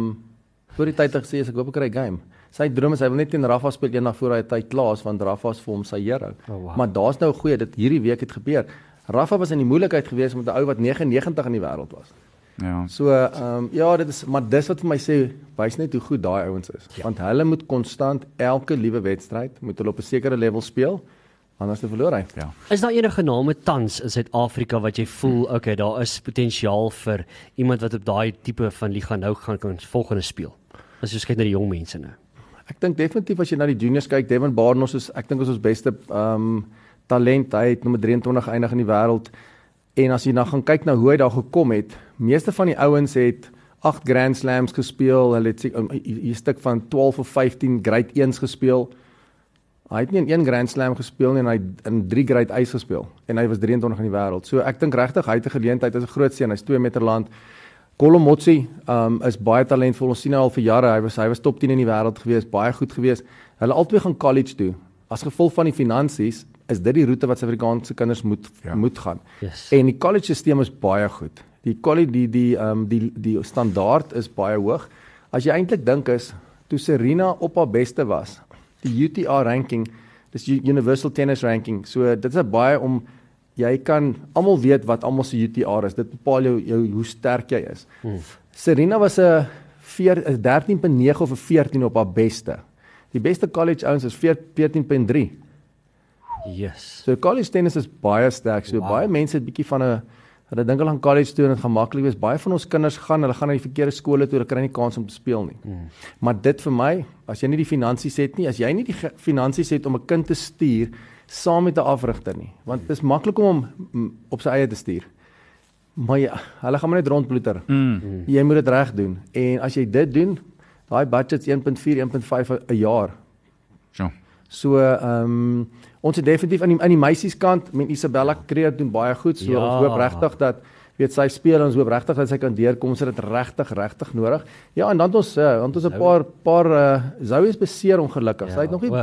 S13: voor die tyd het gesê as ek hoop ek kry game. Sy droom is hy wil net teen Rafa speel eendag voor hy tyd klaar is want Rafa is vir hom sy hero.
S4: Oh, wow.
S13: Maar daar's nou 'n goeie dit hierdie week het gebeur. Rafa was in die moeilikheid geweest met 'n ou wat 99 in die wêreld was.
S1: Ja.
S13: So ehm um, ja, dit is maar dis wat vir my sê wys net hoe goed daai ouens is. Ja. Want hulle moet konstant elke liewe wedstryd moet hulle op 'n sekere level speel anders te verloor hy.
S1: Ja.
S4: Is daar enige name tans in Suid-Afrika wat jy voel, okay, daar is potensiaal vir iemand wat op daai tipe van liga nou gaan kan volgende speel? As jy kyk na die jong mense nou.
S13: Ek dink definitief as jy na die juniors kyk, Devin Barnos is ek dink is ons beste ehm um, talent. Hy het nommer 23 eindig in die wêreld. En as jy nou gaan kyk na hoe hy daar gekom het, meeste van die ouens het 8 Grand Slams gespeel. Hulle het 'n stuk van 12 of 15 Grade 1s gespeel. Hy het nie in een Grand Slam gespeel nie en hy in 3 Grade A's gespeel en hy was 23 in die wêreld. So ek dink regtig hy het 'n geleentheid. Hy's 'n groot seun. Hy's 2 meter lank. Kolomotsi um is baie talentvol. Ons sien nou al vir jare hy was hy was top 10 in die wêreld gewees, baie goed gewees. Hulle albei gaan college toe. As gevolg van die finansies is dit die roete wat Suid-Afrikaanse kinders moet ja. moet gaan.
S4: Yes.
S13: En die college stelsel is baie goed. Die college die die um die die standaard is baie hoog. As jy eintlik dink is toe Serena op haar beste was, die UTR ranking, dis Universal Tennis Ranking. So dit is baie om jy kan almal weet wat almal se UTR is. Dit bepaal jou, jou hoe sterk jy is.
S4: Hmm.
S13: Serena was 'n vier- 'n 13.9 of 'n 14 op haar beste. Die beste college ouens is 4 14.3.
S4: Yes.
S13: So college tennis is baie sterk. So
S4: Wow.
S13: baie mense het bietjie van 'n hulle dink hulle gaan college toe en dit gaan maklik wees. Baie van ons kinders gaan, hulle gaan na die verkeerde skole toe, hulle kry nie kans om te speel nie.
S4: Hmm.
S13: Maar dit vir my, as jy nie die finansies het nie, as jy nie die finansies het om 'n kind te stuur saam met 'n afrigter nie, want dit is maklik om hom mm, op sy eie te stuur. Maar ja, hulle gaan maar net rondploeter.
S1: Mm.
S13: Jy moet dit reg doen. En as jy dit doen, daai budget's 1.4, 1.5 'n- jaar.
S1: So.
S13: So ehm um, ons het definitief aan die aan die meisieskant met Isabella Kreer doen baie goed. So
S4: Ja.
S13: ja. ons hoop regtig dat weet sy speel ons hoop regtig dat sy kan deurkom. Ons het dit regtig regtig nodig. Ja, en dan het ons uh, dan het ons 'n paar paar uh, Zoe is beseer ongelukkig. Ja, sy het nog nie
S4: o.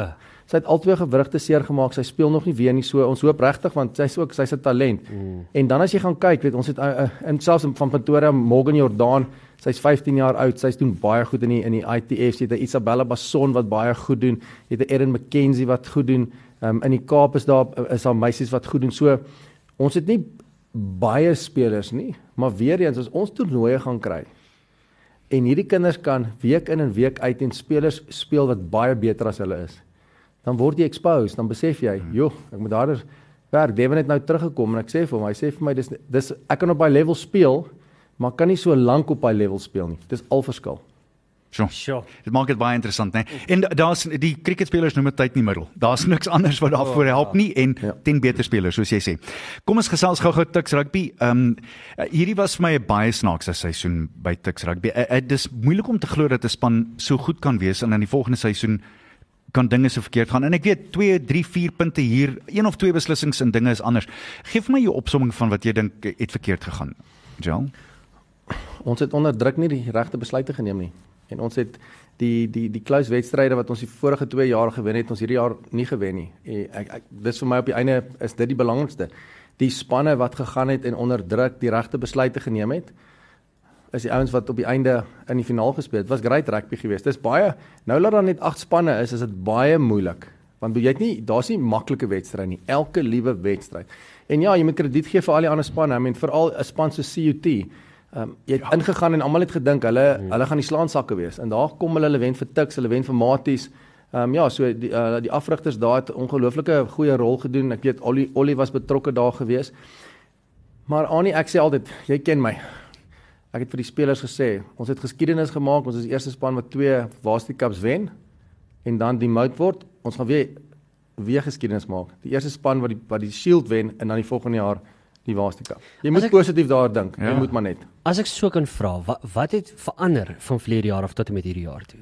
S13: sy het albei gewrigte seer gemaak. Sy speel nog nie weer nie. So ons hoop regtig want sy's ook sy's 'n talent.
S4: Mm.
S13: En dan as jy gaan kyk, weet ons het uh, in selfs van Pretoria Morgan Jordan Sy's 15 jaar oud. Sy's doen baie goed in die in die ITF. Sy het 'n Isabella Basson wat baie goed doen. Jy het 'n Erin McKenzie wat goed doen. Um, in die Kaap is daar is daar meisies wat goed doen. So ons het nie baie spelers nie, maar weer eens as ons toernooie gaan kry en hierdie kinders kan week in en week uit en spelers speel wat baie beter as hulle is. Dan word jy exposed, dan besef jy, joh, ek moet harder werk. Devin het nou teruggekom en ek sê vir hom, hy sê vir my dis dis ek kan op daai level speel, maar kan nie so lank op daai level speel nie. Dis al verskil.
S1: So.
S4: Sure.
S1: Dit maak dit baie interessant, né? En daar's die cricketspelers noem dit tyd in die middel. Daar's niks anders wat daarvoor help nie en
S13: Ja.
S1: ten beter spelers soos jy sê. Kom ons gesels gou-gou Tuks rugby. Ehm um, hierdie was vir my 'n baie snaakse seisoen by Tuks rugby. Uh, uh, dis moeilik om te glo dat 'n span so goed kan wees en in die volgende seisoen kan dinge so verkeerd gaan. En ek weet 2, 3, 4 punte hier, een of twee beslissings en dinge is anders. Geef my jou opsomming van wat jy dink het verkeerd gegaan. Jan?
S13: Ons het onder druk nie die regte besluite geneem nie. En ons het die die die close wedstryde wat ons die vorige 2 jaar gewen het, ons hierdie jaar nie gewen nie. En ek, ek dis vir my op die einde is dit die belangrikste. Die spanne wat gegaan het en onder druk die regte besluite geneem het, is die ouens wat op die einde in die finaal gespeel het. Was great rugby geweest. Dis baie nou dat daar net 8 spanne is, is dit baie moeilik. Want jy het nie daar's nie maklike wedstryde nie. Elke liewe wedstryd. En ja, jy moet krediet gee vir al die ander spanne. I mean veral 'n span so CUT. Ehm um, jy het ja. ingegaan en almal het gedink hulle hmm. hulle gaan die slaansakke wees. En daar kom hulle hulle wen vir Tuks, hulle wen vir Maties. Ehm um, ja, so die uh, die afrigters daar het ongelooflike goeie rol gedoen. Ek weet Ollie Ollie was betrokke daar gewees. Maar Annie, ek sê altyd, jy ken my. Ek het vir die spelers gesê, ons het geskiedenis gemaak, ons is die eerste span wat twee Varsity Cups wen en dan demote word. Ons gaan weer weer geskiedenis maak. Die eerste span wat die wat die Shield wen en dan die volgende jaar die Varsity Cup. Jy moet
S4: ek-
S13: positief daar dink. Ja. Jy moet maar net.
S4: As ek so kan vra, wat wat het verander van verlede jaar af tot en met hierdie jaar toe?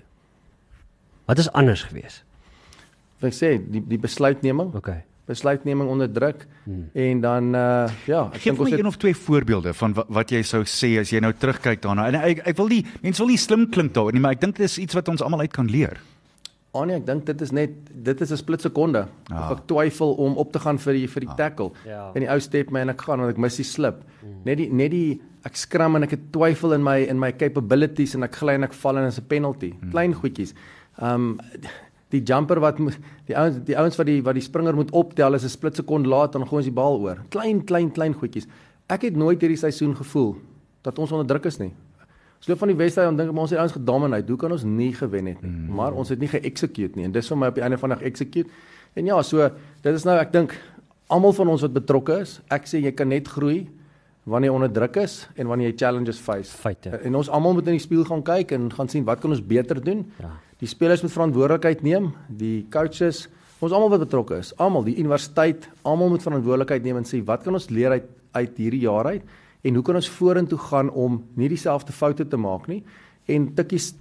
S4: Wat is anders gewees?
S13: Wat ek sê, die die besluitneming,
S4: Okay.
S13: Besluitneming onder druk hmm. en dan uh ja, ek
S1: Geef
S13: dink ons het
S1: een of twee voorbeelde van wat, wat jy sou sê as jy nou terugkyk daarna. En ek ek wil nie mense wil nie slim klink daaroor nie, maar ek dink dit is iets wat ons almal uit kan leer.
S13: Anie, ek dink dit is net dit is 'n split sekonde.
S1: Ah.
S13: Of ek twyfel om op te gaan vir die vir die tackle.
S4: Ja.
S13: En die ou step my en ek gaan want ek mis die slip. Net die net die ek skram en ek het twyfel in my in my capabilities en ek gly en ek val en dit is 'n penalty. Klein goedjies. Um die jumper wat die ouens die ouens wat die wat die springer moet optel is 'n split sekonde laat dan gooi ons die bal oor. Klein klein klein goedjies. Ek het nooit hierdie seisoen gevoel dat ons onder druk is nie. Ons loop van die wedstryd en dink maar ons het ouens gedominate. Hoe kan ons nie gewen het nie? Mm. Maar ons het nie ge-execute nie en dis vir my op die einde van die dag execute. En ja, so dit is nou ek dink almal van ons wat betrokke is, ek sê jy kan net groei wanneer jy onder druk is en wanneer jy challenges face.
S4: Feite.
S13: En ons almal moet in die spieël gaan kyk en gaan sien wat kan ons beter doen?
S4: Ja.
S13: Die spelers moet verantwoordelikheid neem, die coaches, ons almal wat betrokke is, almal, die universiteit, almal moet verantwoordelikheid neem en sê wat kan ons leer uit uit hierdie jaar uit en hoe kan ons vorentoe gaan om nie dieselfde foute te maak nie? En Tikkies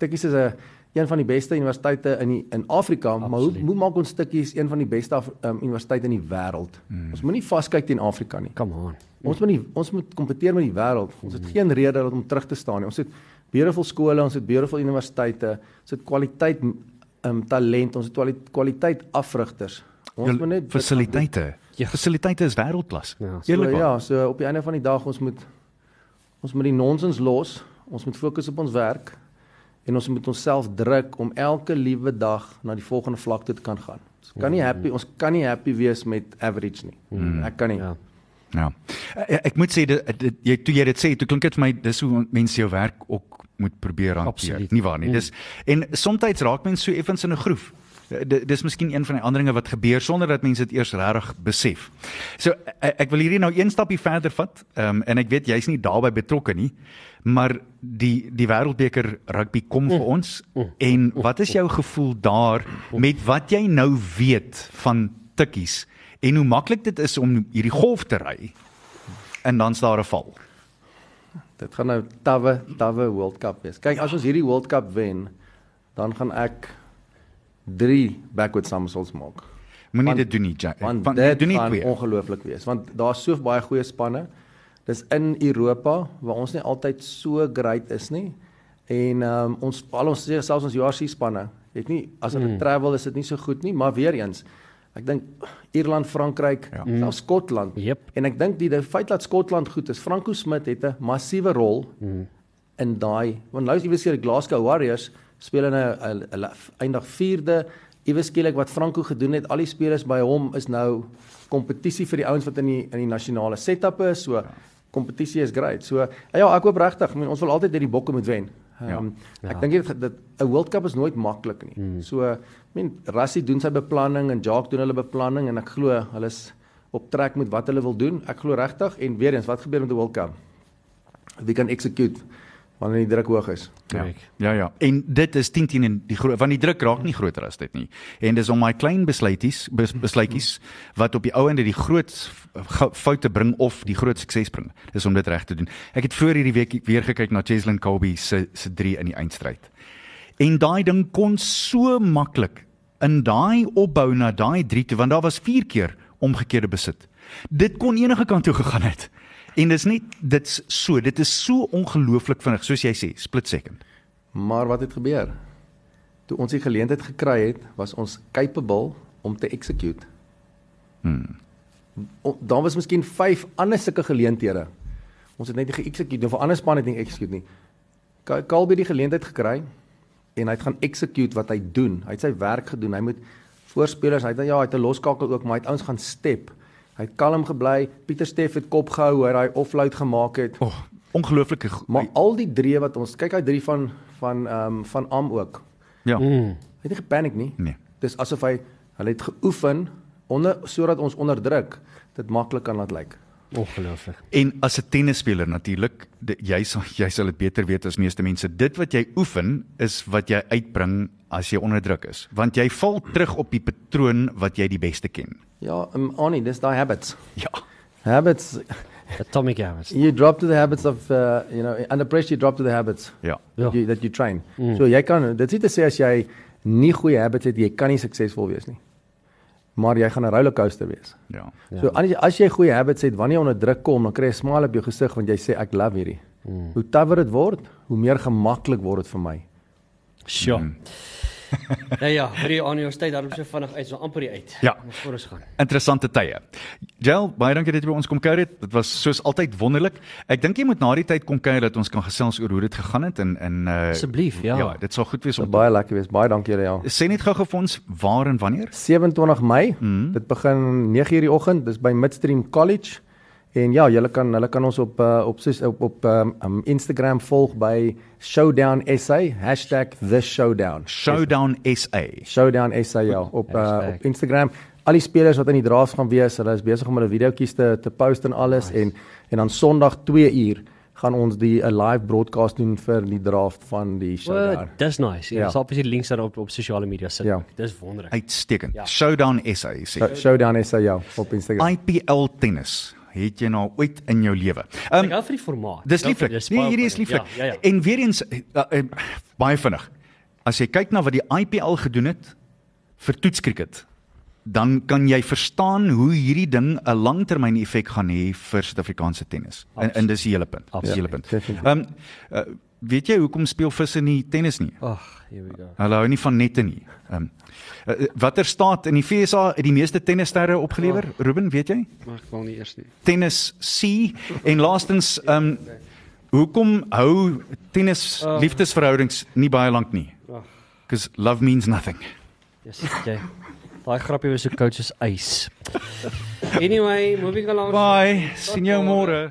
S13: Tikkies is 'n een van die beste universiteite in die, in Afrika, Absoluut. maar hoe hoe maak ons Tikkies een van die beste Af- um, universiteite in die wêreld? Mm. Ons moenie vaskyk teen Afrika nie.
S4: Come on.
S13: Ons moet nie ons moet kompeteer met die wêreld. Ons het geen rede om terug te staan nie. Ons het beautiful skole, ons het beautiful universiteite, ons het kwaliteit um, talent, ons het kwali- kwaliteit afrigters. Ons moet net
S1: fasiliteite.
S4: Ja.
S1: Fasiliteite is wêreldklas.
S4: Ja,
S13: So,
S1: Eerlikwaar.
S13: ja, so op die einde van die dag ons moet ons moet die nonsens los. Ons moet fokus op ons werk en ons moet onsself druk om elke liewe dag na die volgende vlak toe te kan gaan. Ons kan nie happy ons kan nie happy wees met average nie.
S1: Mm.
S13: Ek kan nie.
S4: Ja.
S1: Ja. Ek, ek moet sê dit, dit jy toe jy dit sê, toe klink dit vir my dis hoe mense jou werk ook moet probeer hanteer. Nie waar nie.
S4: Mm.
S1: Dis en soms raak mense so effens in 'n groef. D- Dis miskien een van die ander dinge wat gebeur sonder dat mense dit eers regtig besef. So ek, ek wil hierdie nou een stapie verder vat. Ehm um, en ek weet jy's nie daarbey betrokke nie, maar die die wêreldbeker rugby kom vir ons en wat is jou gevoel daar met wat jy nou weet van tikkies en hoe maklik dit is om hierdie golf te ry en dan's daar 'n val.
S13: Dit gaan nou tawwe tawwe World Cup wees. Kyk, as ons hierdie World Cup wen, dan gaan ek 3 backward somersaults maak.
S1: Moenie
S13: Want-
S1: dit doen nie, Jack.
S13: Want
S1: Want
S13: dit
S1: doen nie
S13: gaan
S1: twee.
S13: ongelooflik wees want daar's so baie goeie spanne. Dis in Europa waar ons nie altyd so great is nie. En um, ons al ons selfs ons JRC spanne, het nie as hulle
S4: Mm.
S13: travel is dit nie so goed nie, maar weer eens Ek dink Ierland, Frankryk, ja. selfs Skotland.
S4: Yep.
S13: En ek dink die, die feit dat Skotland goed is, Franco Smit het 'n massiewe rol
S4: Mm.
S13: in daai want nou is iewes hier die Glasgow Warriors speel in 'n hulle eindig 4de iewes skielik wat Franco gedoen het al die spelers by hom is nou kompetisie vir die ouens wat in die in die nasionale setup is so kompetisie is great so ja ek hoop regtig ek meen ons wil altyd net die bokke moet wen Um,
S4: Ja.
S13: Ek dink dit dat 'n World Cup is nooit maklik nie. Mm. So, ek meen Rassie doen sy beplanning en Jacques doen hulle beplanning en ek glo hulle is op trek met wat hulle wil doen. Ek glo regtig en weer eens wat gebeur met die World Cup? Wie kan execute wanneer die druk hoog is?
S1: Ja. ja ja. En dit is 10 teen in die groot want die druk raak nie groter as dit nie. En dis om daai klein besluities bes, besluitjies wat op die ou ende die groot foute bring of die groot sukses bring. Dis om dit reg te doen. Ek het voor hierdie week weer gekyk na Cheslin Colby se se 3 in die eindstryd. En daai ding kon so maklik in daai opbou na daai 3 toe want daar was 4 keer omgekeerde besit. Dit kon enige kant toe gegaan het. En dis net dit's so, dit is so ongelooflik vinnig soos jy sê, split second.
S13: Maar wat het gebeur? Toe ons die geleentheid gekry het, was ons capable om te execute.
S1: Hmm.
S13: Daar was miskien 5 ander sulke geleenthede. Ons het net nie ge-execute of 'n ander span het nie execute nie. Ka- Kalby het die geleentheid gekry en hy het gaan execute wat hy doen. Hy het sy werk gedoen. Hy moet voorspelers, hy het ja, hy het 'n loskakel ook, maar hy het ouens gaan step. Hy het kalm gebly. Pieter Steff het kop gehou hoe hy offload gemaak het.
S1: Oh, ongelooflike.
S13: Maar al die drie wat ons kyk hy drie van van ehm um, van Am ook.
S1: Ja.
S4: Mm.
S13: Hy het nie gepaniek nie.
S1: Nee.
S13: Dis asof hy hulle het geoefen onder sodat ons onderdruk dit maklik kan laat lyk.
S4: Ongelooflik.
S1: En as 'n tennisspeler natuurlik, jy sal jy sal dit beter weet as meeste mense. Dit wat jy oefen is wat jy uitbring as jy onder druk is, want jy val terug op die patroon wat jy die beste ken.
S13: Ja, um, Annie, dis daai habits.
S1: Ja.
S13: Habits
S4: atomic habits.
S13: You drop to the habits of uh, you know, under pressure you drop to the habits.
S1: Ja.
S13: That you, that you train.
S4: Mm.
S13: So jy kan dit is te sê as jy nie goeie habits het, jy kan nie suksesvol wees nie. Maar jy gaan 'n rollercoaster wees.
S1: Ja.
S13: So as jy as jy goeie habits het, wanneer jy onder druk kom, dan kry jy 'n smile op jou gesig want jy sê ek love hierdie.
S4: Mm.
S13: Hoe tawer dit word, hoe meer gemaklik word dit vir my.
S4: Sjoe.
S1: Mm.
S4: Nou ja, hierdie aan ons tyd daarom so vinnig uit, so amper die uit.
S1: Ja.
S4: Ons voor ons gaan.
S1: Interessante tye. Jael, baie dankie dat jy by ons kom kuier het. Dit was soos altyd wonderlik. Ek dink jy moet na die tyd kom kuier dat ons kan gesels oor hoe dit gegaan het en en uh
S4: Asseblief, ja.
S1: Ja, dit sal goed wees om
S13: sal baie lekker wees. Baie dankie julle ja.
S1: Sê net gou-gou vir ons waar en wanneer?
S13: 27 Mei.
S1: Mhm.
S13: Dit begin 9:00 die oggend. Dis by Midstream College. En ja, julle kan hulle kan ons op uh, op soos- op op um, um, Instagram volg by Showdown SA #theshowdown.
S1: Showdown SA.
S13: Showdown SA ja, op uh, op Instagram. Al die spelers wat in die drafts gaan wees, hulle is besig om hulle videoetjies te te post en alles nice. en en dan Sondag 2 uur gaan ons die 'n live broadcast doen vir die draft van die Showdown.
S4: Well, dis nice. Ja.
S13: Ja.
S4: Sal presies links daar op op sosiale media sit.
S13: Ja.
S4: Dis wonderlik.
S1: Uitstekend.
S4: Ja.
S1: Showdown SA
S13: Showdown SA ja, op Instagram.
S1: IPL tennis. Het jy nou ooit in jou lewe? Um,
S4: Ek hou vir die formaat.
S1: Dis lieflik. Nee, hierdie is lieflik.
S4: Ja, ja, ja.
S1: En weer eens uh, uh, baie vinnig. As jy kyk na wat die IPL gedoen het vir toetskriket, dan kan jy verstaan hoe hierdie ding 'n langtermyn effek gaan hê vir Suid-Afrikaanse tennis. En, en dis die hele punt. Dis die hele punt. Ehm um, uh, weet jy hoekom speel visse nie tennis nie?
S4: Ag, here we go.
S1: Hulle hou nie van nette nie. Ehm um, watter staat in die FSA het die meeste tennissterre opgelewer? Oh, Ruben, weet jy?
S14: Maar ek wil nie eers nie.
S1: Tennis C en laastens ehm um, hoekom hou tennis
S4: oh.
S1: liefdesverhoudings nie baie lank nie? Because love means nothing.
S4: Yes, jy. Daai grappie was so koud soos ys. Anyway, moving along.
S1: Bye. Sien jou môre.